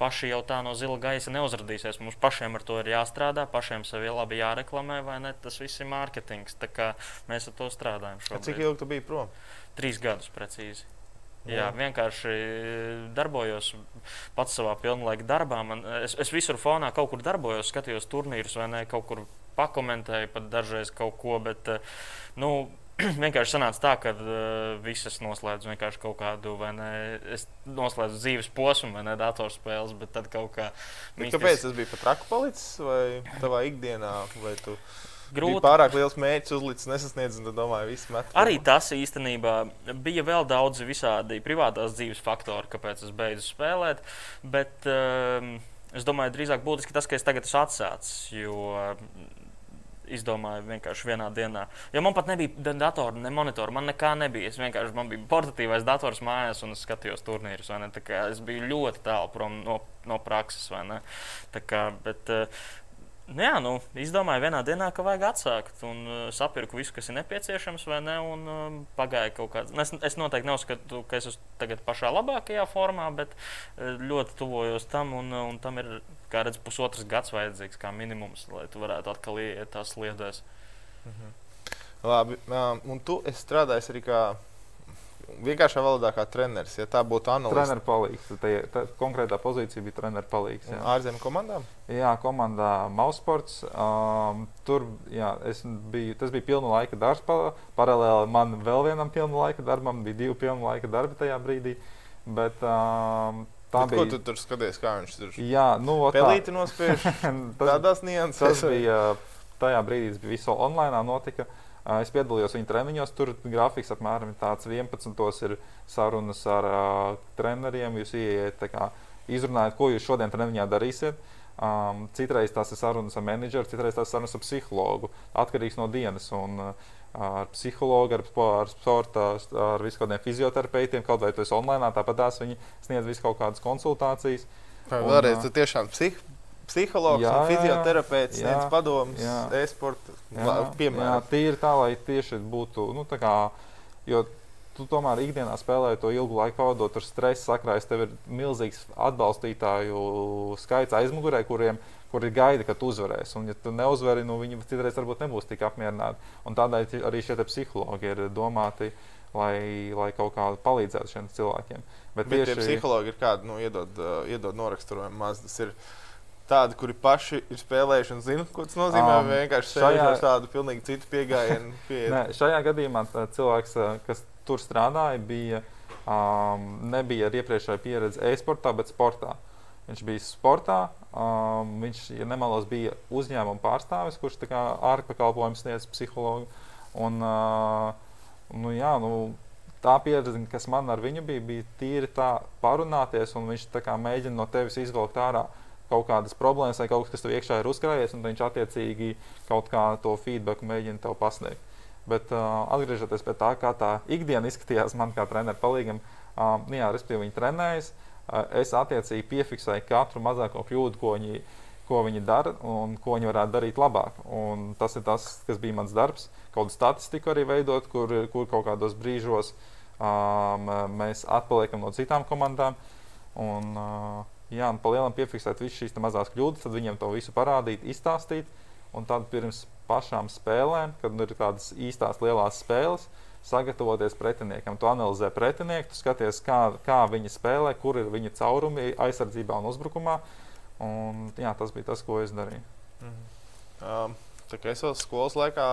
B: paši jau tā no zila gaisa neuzradīsies. Mums pašiem ar to ir jāstrādā, pašiem sevi labi jāreklamē, vai ne? Tas viss ir mārketings. Mēs ar to strādājam. Šobrīd.
A: Cik ilgi tu biji prom?
B: Trīs gadus precīzi. Jā, vienkārši darbojos pats savā pilnlaika darbā. Man, es, es visur fonā kaut kur darbojos, skatījos turnīrus, vai ne, kaut kur pakomentēju pat dažreiz kaut ko. Bet, nu, vienkārši sanāca tā, ka uh, visas noslēdzu vienkārši kaut kādu, vai ne, es noslēdzu dzīves posmu, vai ne, datorspēles, bet tad kaut kā.
A: Mistis... Kāpēc tas bija pat traku palicis vai tavā ikdienā? Vai tu grūti. Bija pārāk liels mērķis uzlicis, nesasniedz, un domāju, viss met.
B: Arī tas īstenībā bija vēl daudz visādi privātās dzīves faktori, kāpēc es beidzu spēlēt. Bet um, es domāju, drīzāk būtiski tas, ka es tagad esmu atsācis. Jo, izdomāju vienkārši vienā dienā. Jo man pat nebija datora, ne monitora, man nekā nebija. Es vienkārši man bija portatīvais dators mājās un es skatījos turnīrus. Es biju ļoti tālu prom no, no prakses. Kā, bet, uh, Nu jā, nu, izdomāju vienā dienā, ka vajag atsākt. Un uh, sapirku visu, kas ir nepieciešams, vai ne? Un uh, pagāja kaut kāds. Es, es noteikti neuzskatu, ka es esmu tagad pašā labākajā formā, bet uh, ļoti tuvojos tam. Un, uh, un tam ir, kā redzams, pusotrs gads vajadzīgs kā minimums, lai tu varētu atkal iet tās sliedēs.
A: Mhm. Labi, um, un tu strādāji arī kā vienkāršā valodā kā treneris. Ja tā būtu analīze,
C: treneris palīgs. Tā, tā konkrētā pozīcija bija treneris palīgs. Jā.
A: Ārzemju komandām?
C: Jā, komandā Mausports. Um, tur jā, biju, tas bija pilna laika darbs. Pa, paralēli man vēl vienam pilna laika darbam bija divi pilna laika darbi tajā brīdī. Bet, um,
A: Tā Bet bija. Ko tu tur skaties, kā viņš tur
C: jā, nu,
A: pelīti nospiež? Tādās nianses.
C: Tas bija tajā brīdī, tas bija visu online notika. Uh, Es piedalījos viņa treniņos. Tur grafiks apmēram tāds 11. ir sarunas ar uh, treneriem. Jūs ieiet, kā, izrunājat, ko jūs šodien treniņā darīsiet. Um, citreiz tas ir sarunas ar menedžeru, citreiz tas ir sarunas ar psihologu. Atkarīgs no dienas. Un, uh, ar psihologu, ar, ar sporta, ar visiem kādiem fizioterapeitiem, kaut vai tas online, tāpat tās viņi sniedz visu kaut kādas konsultācijas.
A: Vēlreiz, tu tiešām psih, psihologs jā, un fizioterapeits sniedz padomus, e-sporta piemēram. Jā,
C: tīri tā, lai tieši būtu. Nu, kā, jo tu tomēr ikdienā spēlē to ilgu laiku pavadot ar stresu sakrājas. Tev ir milzīgs atbalstītāju skaits aizmugurē, kuriem kuri gaida, ka tu uzvarēsi. Un, ja tu neuzvari, nu, viņi citreiz varbūt nebūs tik apmierināti. Un tādēļ arī šie psihologi ir domāti, lai, lai kaut kā palīdzētu šiem cilvēkiem.
A: Bet, Bet tieši psihologi ir kādi, nu, iedod, uh, iedod noraksturojumu maz. Tas ir tādi, kuri paši ir spēlējuši un zina, ko tas nozīmē. Um, vienkārši šajā... ar tādu pilnīgi citu pieejamību. Pie...
C: Šajā gadījumā cilvēks, kas tur strādāja, bija, um, nebija ar iepriekšēju pieredzi e-sportā, bet sportā. Viņš bija sportā, um, viņš, ja nemaldos, bija uzņēmuma pārstāvis, kurš ārpakalpojumu sniedz psihologu. Un, uh, nu, jā, nu, tā pieredze, kas man ar viņu bija, bija tīri tā parunāties, un viņš mēģina no tevis izvilkt ārā kaut kādas problēmas vai kaut kas, kas tev iekšā ir uzkrājies, un viņš attiecīgi kaut kā to feedback mēģina tev pasniegt. Bet uh, atgriežoties pie tā, kā tā ikdiena izskatījās man kā trenerim palīgam, nu jā, respektīvi viņi trenējas, uh, es attiecīgi piefiksēju katru mazāko kļūdu, ko viņi, ko viņi dara un ko viņi varētu darīt labāk. Un tas ir tas, kas bija mans darbs. Kaut kādu statistiku arī veidot, kur, kur kaut kādos brīžos um, mēs atpaliekam no citām komandām. Un, uh, Jā, un palielināt, piefiksēt visas šīs mazās kļūdas, tad viņiem to visu parādīt, izstāstīt. Un tad pirms pašām spēlēm, kad ir tādas īstās lielās spēles, sagatavoties pretiniekam. Tu analizē pretinieku, tu skaties, kā, kā viņi spēlē, kur ir viņa caurumi aizsardzībā un uzbrukumā. Un, jā, tas bija tas, ko es darīju.
A: Mhm. Um, tā kā es vēl skolas laikā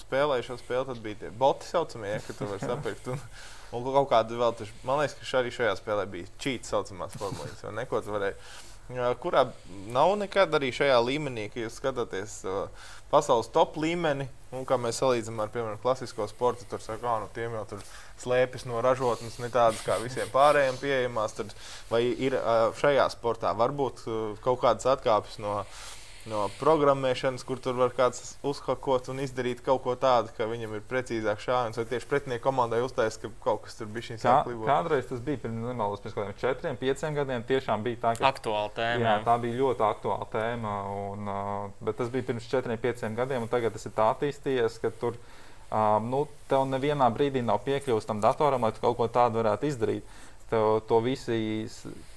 A: spēlēju šo spēli, tad bija tie boti saucamie, ka tu vari sapirkt. Un... Kaut kāda vēl, taš, man liekas, ka arī šajā spēlē bija čīta saucamās formulas, vai neko tu varēji. Kurā nav nekad arī šajā līmenī, ka jūs skatāties uh, pasaules top līmeni, un kā mēs salīdzinām ar, piemēram, klasisko sportu, tur saka, ka nu, tiem jau tur slēpjas no ražotnes, ne tādas kā visiem pārējiem pieejamās. Tad, vai ir uh, šajā sportā varbūt uh, kaut kādas atkāpes no uh, no programmēšanas, kur tur var kāds uzhakot un izdarīt kaut ko tādu, ka viņam ir precīzāk šāviens, vai tieši pretinieku komandai uztaisīt, ka kaut kas tur bija šīs
C: jāklibot. Kādreiz tas bija pirms nemaldos, pirms kaut kādiem četriem, pieciem gadiem, tiešām bija tā,
B: ka aktuāla tēma.
C: Jā, tā bija ļoti aktuāla tēma, un, bet tas bija pirms četriem, pieciem gadiem, un tagad tas ir tā attīstījies, ka tur um, nu, tev nevienā brīdī nav piekļuvis tam datoram, lai tu kaut ko tādu varētu izdarīt. Tev to, visi,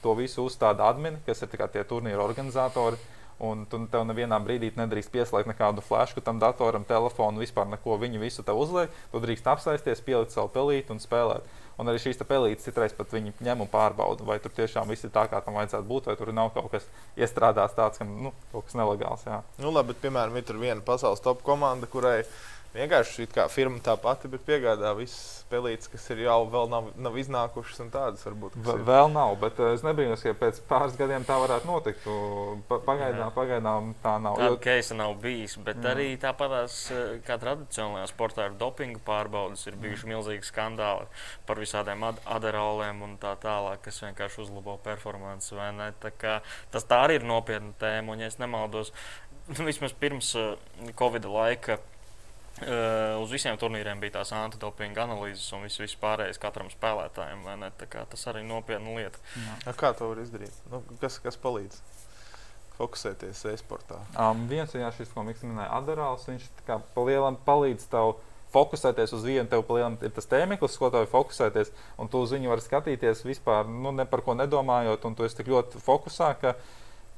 C: to visu uzstāda admini, kas ir tie turnīru organizatori. Uh, Un tu tev nevienā brīdī nedrīkst pieslēgt nekādu flashu tam datoram, telefonu, vispār neko. Viņi visu tev uzliek. Tu drīkst apsēsties, pielikt savu pelīti un spēlēt. Un arī šīs pelītes citreiz pat viņi ņem un pārbauda, vai tur tiešām viss ir tā, kā tam vajadzētu būt, vai tur nav kaut kas iestrādāts tāds, ka nu, kaut kas nelegāls. Jā.
A: Nu, labi, bet, piemēram, ir viena pasaules top komanda, kurai ir Vienkārši kā firma tā pati, bet piegādā visas spēlītes, kas ir jau vēl nav, nav iznākušas, un tādas varbūt.
C: V vēl nav, bet uh, es nebrīnos, ka pēc pāris gadiem tā varētu notikt. Pa pagaidām, pagaidām tā nav.
B: Tāda jo... keisa nav bijis, bet jā. arī tāpatās eh, kā tradicionālajā sportā ar dopingu pārbaudas ir bijuši jā. milzīgi skandāli par visādiem ad aderoliem un tā tālāk, kas vienkārši uzlabo performanci. Tas tā arī ir nopietna tēma, un ja es nemaldos, vismaz pirms uh, Covid laika Uh, uz visiem turnīriem bija tās antidopinga analīzes un viss, viss pārējais katram spēlētājam. Tas arī ir nopietna lieta.
A: Jā. Kā to var izdarīt? Nu, kas, kas palīdz? Fokusēties e-sportā.
C: Um, viens no šīs, ko Mikls minēja, Adarāls, viņš palielam palīdz tev fokusēties uz vienu, tev palielam ir tas tēmeklis, ko tev ir fokusēties, un tu uz viņu vari skatīties vispār, nu, ne par ko nedomājot, un tu esi tik ļoti fokusā, ka,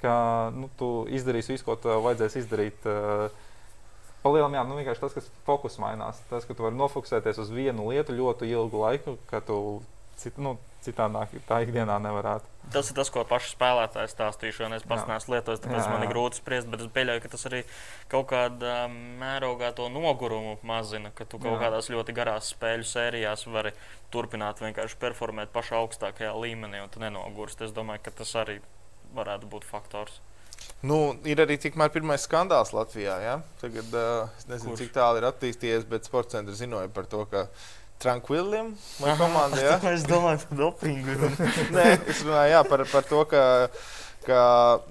C: ka nu, tu izdarīsi visu, ko tev vajadzēs izdarīt. Uh, Palielam, jā, nu vienkārši tas, kas fokus mainās. Tas, ka tu vari nofokusēties uz vienu lietu ļoti ilgu laiku, ka tu cit, nu, citādāk tā ikdienā nevarētu.
B: Tas ir tas, ko paši spēlētāji stāstīšu, un es pats neesmu lietojis, tāpēc jā, jā. man ir grūti spriest, bet es pieļauju, ka tas arī kaut kādā mērogā to nogurumu mazina, ka tu kaut jā. kādās ļoti garās spēļu sērijās vari turpināt vienkārši performēt pašā augstākajā līmenī, un tu nenogurst. Es domāju, ka tas arī varētu būt faktors.
A: Nu, ir arī tikmēr pirmais skandāls Latvijā. Ja? Tagad uh, es nezinu, Kurš? cik tālu ir attīstījies, bet sports centrs zināja par to, ka Tranquiliem vai komandai. Ja?
B: es domāju par dopingu.
A: Nē, es runāju jā, par, par to, ka, ka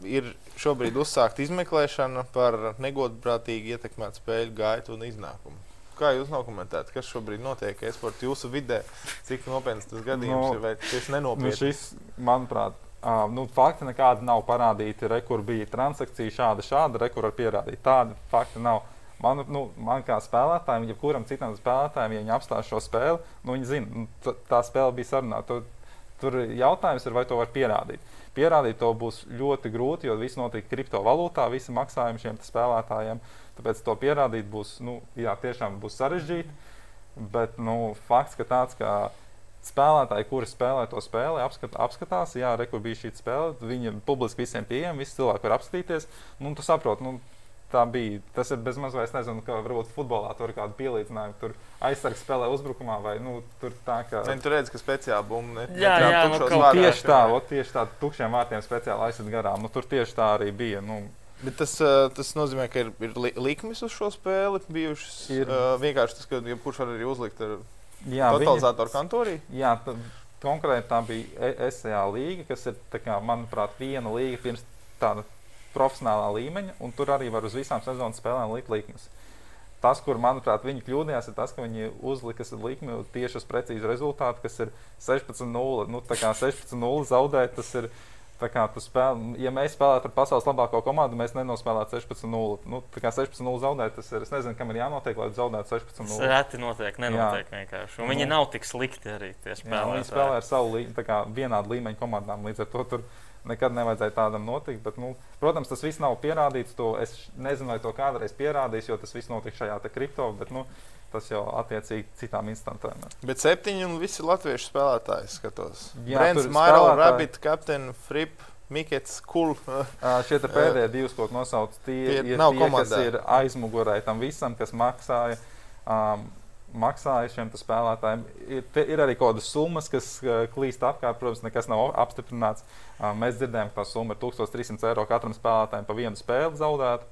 A: ir šobrīd uzsākta izmeklēšana par negodprātīgi ietekmētu spēļu gaitu un iznākumu. Kā jūs nokomentējat, kas šobrīd notiek e-sporta jūsu vidē? Cik nopietns tas gadījums no, ir vai tieši nenopietns?
C: Nu šis, manuprāt, Uh, nu, fakti nekādi nav parādīti. Re, kur bija transakcija, šāda, šāda, re, kur var pierādīt. Tādi fakti nav. Man, nu, man kā spēlētājam, jebkuram citam spēlētājam, ja viņi apstāsta šo spēli, nu, viņi zina, nu, tā spēle bija sarunāta. Tur, tur jautājums ir, vai to var pierādīt. Pierādīt to būs ļoti grūti, jo viss notiek kriptovalūtā, visi maksājumi šiem spēlētājiem. Tāpēc to pierādīt būs, nu, jā, tiešām būs sarežģīti. Bet nu, fakts, ka tāds, ka spēlētāji, kuri spēlē to spēli, apskat, apskatās, jā, re, kur bija šī spēle. Viņi publiski visiem pieejami, visi cilvēki var apskatīties. Nu, tu saproti, nu, tā bija. Tas ir bezmaz vai es nezinu, kā varbūt futbolā tur kādu pielīdzinājumu. Tur aizsargs spēlē uzbrukumā, vai nu, tur tā kā.
A: Ne, tur redz, ka speciāli bumba.
B: Jā, jā, jā nu,
C: vārtiem, tieši tā, o, tieši tā, tukšiem vārtiem speciāli aizsargs garām. Nu, tur tieši tā arī bija. Nu,
A: Bet tas, tas nozīmē, ka ir, ir likmes uz šo spēli bijušas. Ir uh, vienkārši tas, ka jebkurš var arī uzlikt ar
C: Jā,
A: Totalizatoru kantorī?
C: Jā, konkrēti tā bija E- SEA līga, kas ir, kā, manuprāt, viena līga pirms tāda profesionālā līmeņa, un tur arī var uz visām sezonas spēlēm likt likmes. Tas, kur, manuprāt, viņi kļūdījās, ir tas, ka viņi uzlika likmi tieši uz precīzu rezultātu, kas ir 16-0. Nu, tā kā 16-0 zaudēt, tas ir. Tā kā tu spēlē, ja mēs spēlētu ar pasaules labāko komandu, mēs nenospēlētu 16-0. Nu, tā kā 16-0 zaudēt, tas ir. Es nezinu, kam ir jānotiek, lai zaudētu
B: Tas
C: 16-0.
B: reti notiek, nenotiek vienkārši. Un viņi
C: Nu.
B: nav tik slikti arī
C: Jā, viņi spēlē ar savu lī- tā kā, vienādu līmeņu komandām. Līdz ar to tur nekad nevajadzēja tādam notikt. Bet, nu, protams, tas viss nav pierādīts. To es nezinu, vai to kādreiz pierādīs, jo tas viss notika šajā. Bet, nu, tas jau attiecīgi citām instantēm.
A: Bet septiņi un visi latviešu spēlētāji skatos. Brents, Mairo, Rabbit, Captain, Frip, Mikets, Kul.
C: Šie pēdējie divi, ko nosauc, tie
A: Tie
C: ir tie, kas
A: komandā.
C: ir aizmugurē tam visam, kas maksāja. Um, Maksāja šiem spēlētājiem. Ir, ir arī kaut kādas summas, kas klīst apkārt. Protams, nekas nav apstiprināts. Mēs dzirdējām, ka tā summa ir 1300 eiro katram spēlētājam pa vienu spēli zaudēt.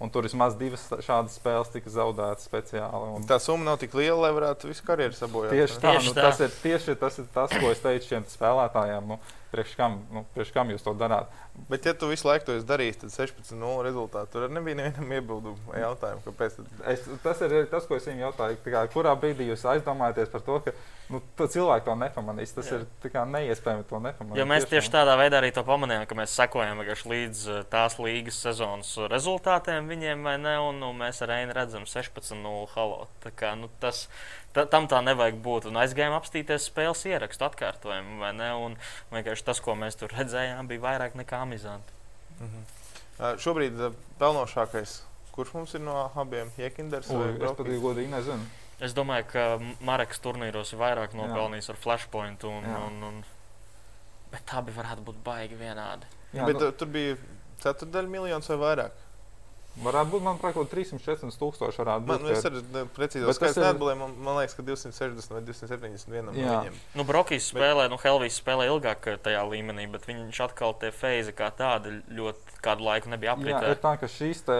C: Un tur vismaz divas šādas spēles tika zaudētas speciāli. Un
A: Tā summa nav tik liela, lai varētu visu karjeru sabojāt.
C: Tieši tā,
B: Tieši
C: nu,
B: tā.
C: tas, ir, tieši tas ir tas, ko es teicu šiem spēlētājiem. Nu, priekš, kam, nu, priekš kam jūs to darāt?
A: Bet, ja tu visu laiku to esi darījis, tad 16-0 rezultātā tur arī nebija nevienam iebildumu jautājumu, kāpēc. Tad...
C: Es, tas ir tas, ko es viņam jautāju. Tā Kā, kurā brīdī jūs aizdomājaties par to, ka nu, to cilvēki to nepamanīs? Tas
B: Jā.
C: ir kā, neiespējami to nepamanīt.
B: Jo mēs tieši tādā veidā arī to pamanījām, ka mēs sekojam līdz eh, tās līgas sezonas rezultātiem viņiem, vai ne? Un nu, mēs ar Einu redzam 16-0 halo. Tā kā, nu, tas, ta, tam tā nevajag būt. Un aizgājām apstīties spēles ierakstu atkārtojumu, vai ne? Un vienkārši tas, ko mēs tur redzējām, bija vairāk nekā amizanti.
A: Mhm. Uh, šobrīd uh, pelnošākais, kurš mums ir no abiem Jekinders vai
C: Ui, Es
B: domāju, ka Marks turnīros ir vairāk nopelnījis ar flashpoint. Un,
C: Jā.
B: un, un, bet abi varētu būt baigi vienādi.
C: Jā,
A: Bet
C: nu,
A: tur bija ceturdaļa miljons vai vairāk.
C: Varētu būt, manuprāt, kaut 340 tūkstoši
A: Man,
C: būt.
A: nu, es arī ne- precīzi
C: Bet
A: neatbildēju. Man, man liekas, ka 260 vai 271 no viņiem.
B: Nu, Brokīs spēlē, nu, Helvijas spēlē ilgāk tajā līmenī, bet viņš atkal tie feizi kā tādi ļoti kādu laiku nebija
C: Jā, ir
B: apritē.
C: tā, ka šīs te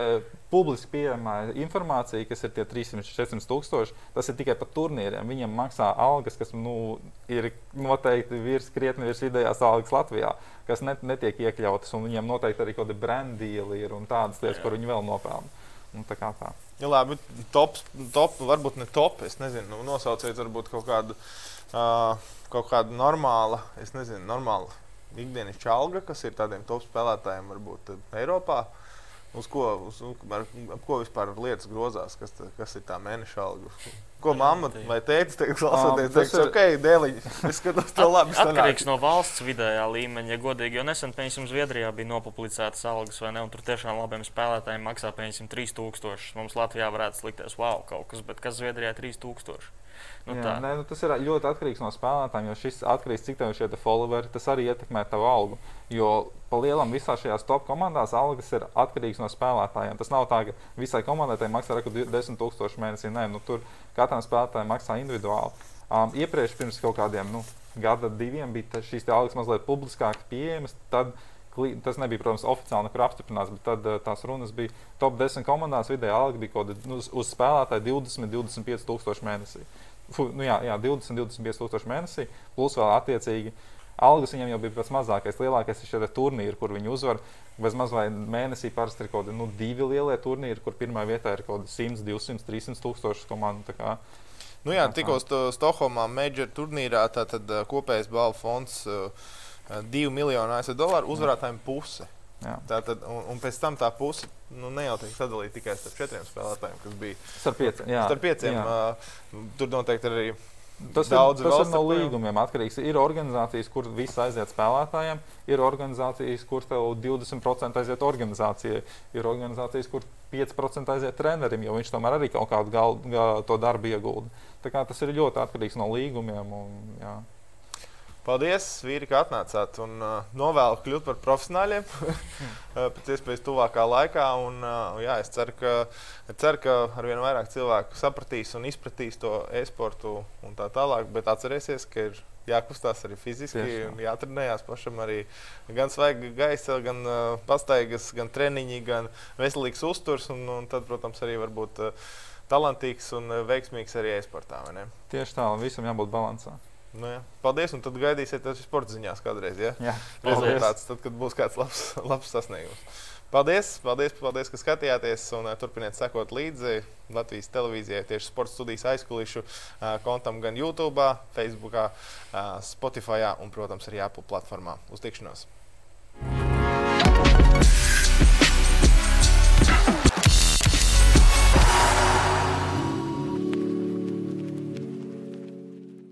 C: publiski pieejamā informācija, kas ir tie 300-400 tūkstoši, tas ir tikai par turnīriem. Viņiem maksā algas, kas nu, ir noteikti virs, krietni virs vidējās algas Latvijā, kas net, netiek iekļautas. un Viņiem noteikti arī kaut kāda brandīla ir un tādas lietas,
B: Jā.
C: kur viņi vēl nopelna. Un tā kā tā.
A: Jā, labi, top, top, varbūt ne top. Es nezinu, nu, nosauciet varbūt kaut kādu, uh, kaut kādu normālu, es nezinu, normālu ikdienas alga, kas ir tādiem top spēlētājiem, varbūt uh, Eiropā. Uz ko, uz, ar, ap ko vispār lietas grozās, kas, tā, kas ir tā mēneša alga? Ko mamma vai tēvs teiks, klausoties,
C: tas
A: teiks,
C: ir-
A: ok, dēliņ, es skatos to labi.
B: Atkarīgs no valsts vidējā līmeņa, ja godīgi. Jo nesen, piemēram, Zviedrijā bija nopublicētas algas, vai ne? Un tur tiešām labiem spēlētājiem maksā, piemēram, 3000. Mums Latvijā varētu likties, wow, kaut kas, bet kas Zviedrijā 3000? Nu,
C: Jā,
B: tā.
C: nē, nu, tas ir ļoti atkarīgs no spēlētājiem, jo šis atkarīgs no cik tev ir šie followeri, tas arī ietekmē tavu algu. Jo pa lielam visās šajās top komandās algas ir atkarīgas no spēlētājiem. Tas nav tā, ka visai komandai maksā reku 10 000 mēnesī. Nē, nu, tur katram spēlētājam maksā individuāli. Um, iepriekš, pirms kaut kādiem nu, gada, diviem, bija šīs algas mazliet publiskāk pieejamas. Tad, Tas nebija, protams, oficiāli nekur apstiprināts, bet tad uh, tās runas bija top 10 komandās. Vidēji alga bija kaut kāda nu, uz, spēlētāja 20, 25 tūkstoši mēnesī. Fu, nu jā, jā, 20, 25 tūkstoši mēnesī, plus vēl attiecīgi algas viņiem jau bija pats mazākais. Lielākais ir šie turnīri, kur viņi uzvar. Bez maz vai mēnesī parasti ir kaut kādi nu, divi lielie turnīri, kur pirmā vietā ir kaut kādi 100, 200, 300 tūkstoši komandu.
A: Nu jā, tikko sto- Stokholmā Major turnīrā tātad kopējais balvu fonds uh, 2 miljonu ASV dolāru uzvarētājiem puse.
C: Jā.
A: Tātad, un, un pēc tam tā puse nu, ne jau tiek sadalīta tikai starp četriem spēlētājiem, kas bija
C: Starp pieciem. Jā,
A: starp pieciem.
C: jā.
A: Uh, tur noteikti arī
C: Tas,
A: Daudzi
C: ir, tas ir no līgumiem atkarīgs. Ir organizācijas, kur viss aiziet spēlētājiem, ir organizācijas, kur tev 20% aiziet organizācijai, ir organizācijas, kur 5% aiziet trenerim, jo viņš tomēr arī kaut kādu gal, gal, to darbu iegulda. Tā kā Tas ir ļoti atkarīgs no līgumiem. Un, jā.
A: Paldies, Vīri, ka atnācāt un uh, novēlu kļūt par profesionāļiem uh, pēc iespējas tuvākā laikā. Un, uh, jā, es ceru, ka, ceru, ka arvien vairāk cilvēku sapratīs un izpratīs to e-sportu un tā tālāk. Bet atcerēsies, ka ir jākustās arī fiziski,
C: Tieši
A: un jātrenējās pašam arī gan svaiga gaisa, gan uh, pastaigas, gan treniņi, gan veselīgs uzturs. Un, un tad, protams, arī varbūt. Uh, talantīgs un veiksmīgs arī e-sportā.
C: Tieši tā, un visam jābūt līdzsvarā.
A: Nu, jā. Paldies, un tad gaidīsiet arī sporta ziņās kādreiz. Ja?
C: Jā,
A: rezultāts, tad, kad būs kāds labs, labs sasniegums. Paldies, paldies, paldies, ka skatījāties un uh, turpiniet sekot līdzi Latvijas televīzijai, tieši sporta studijas aizkulisku uh, kontam gan YouTube, Facebook, uh, Spotify un, protams, arī Apple platformā. Uz tikšanos!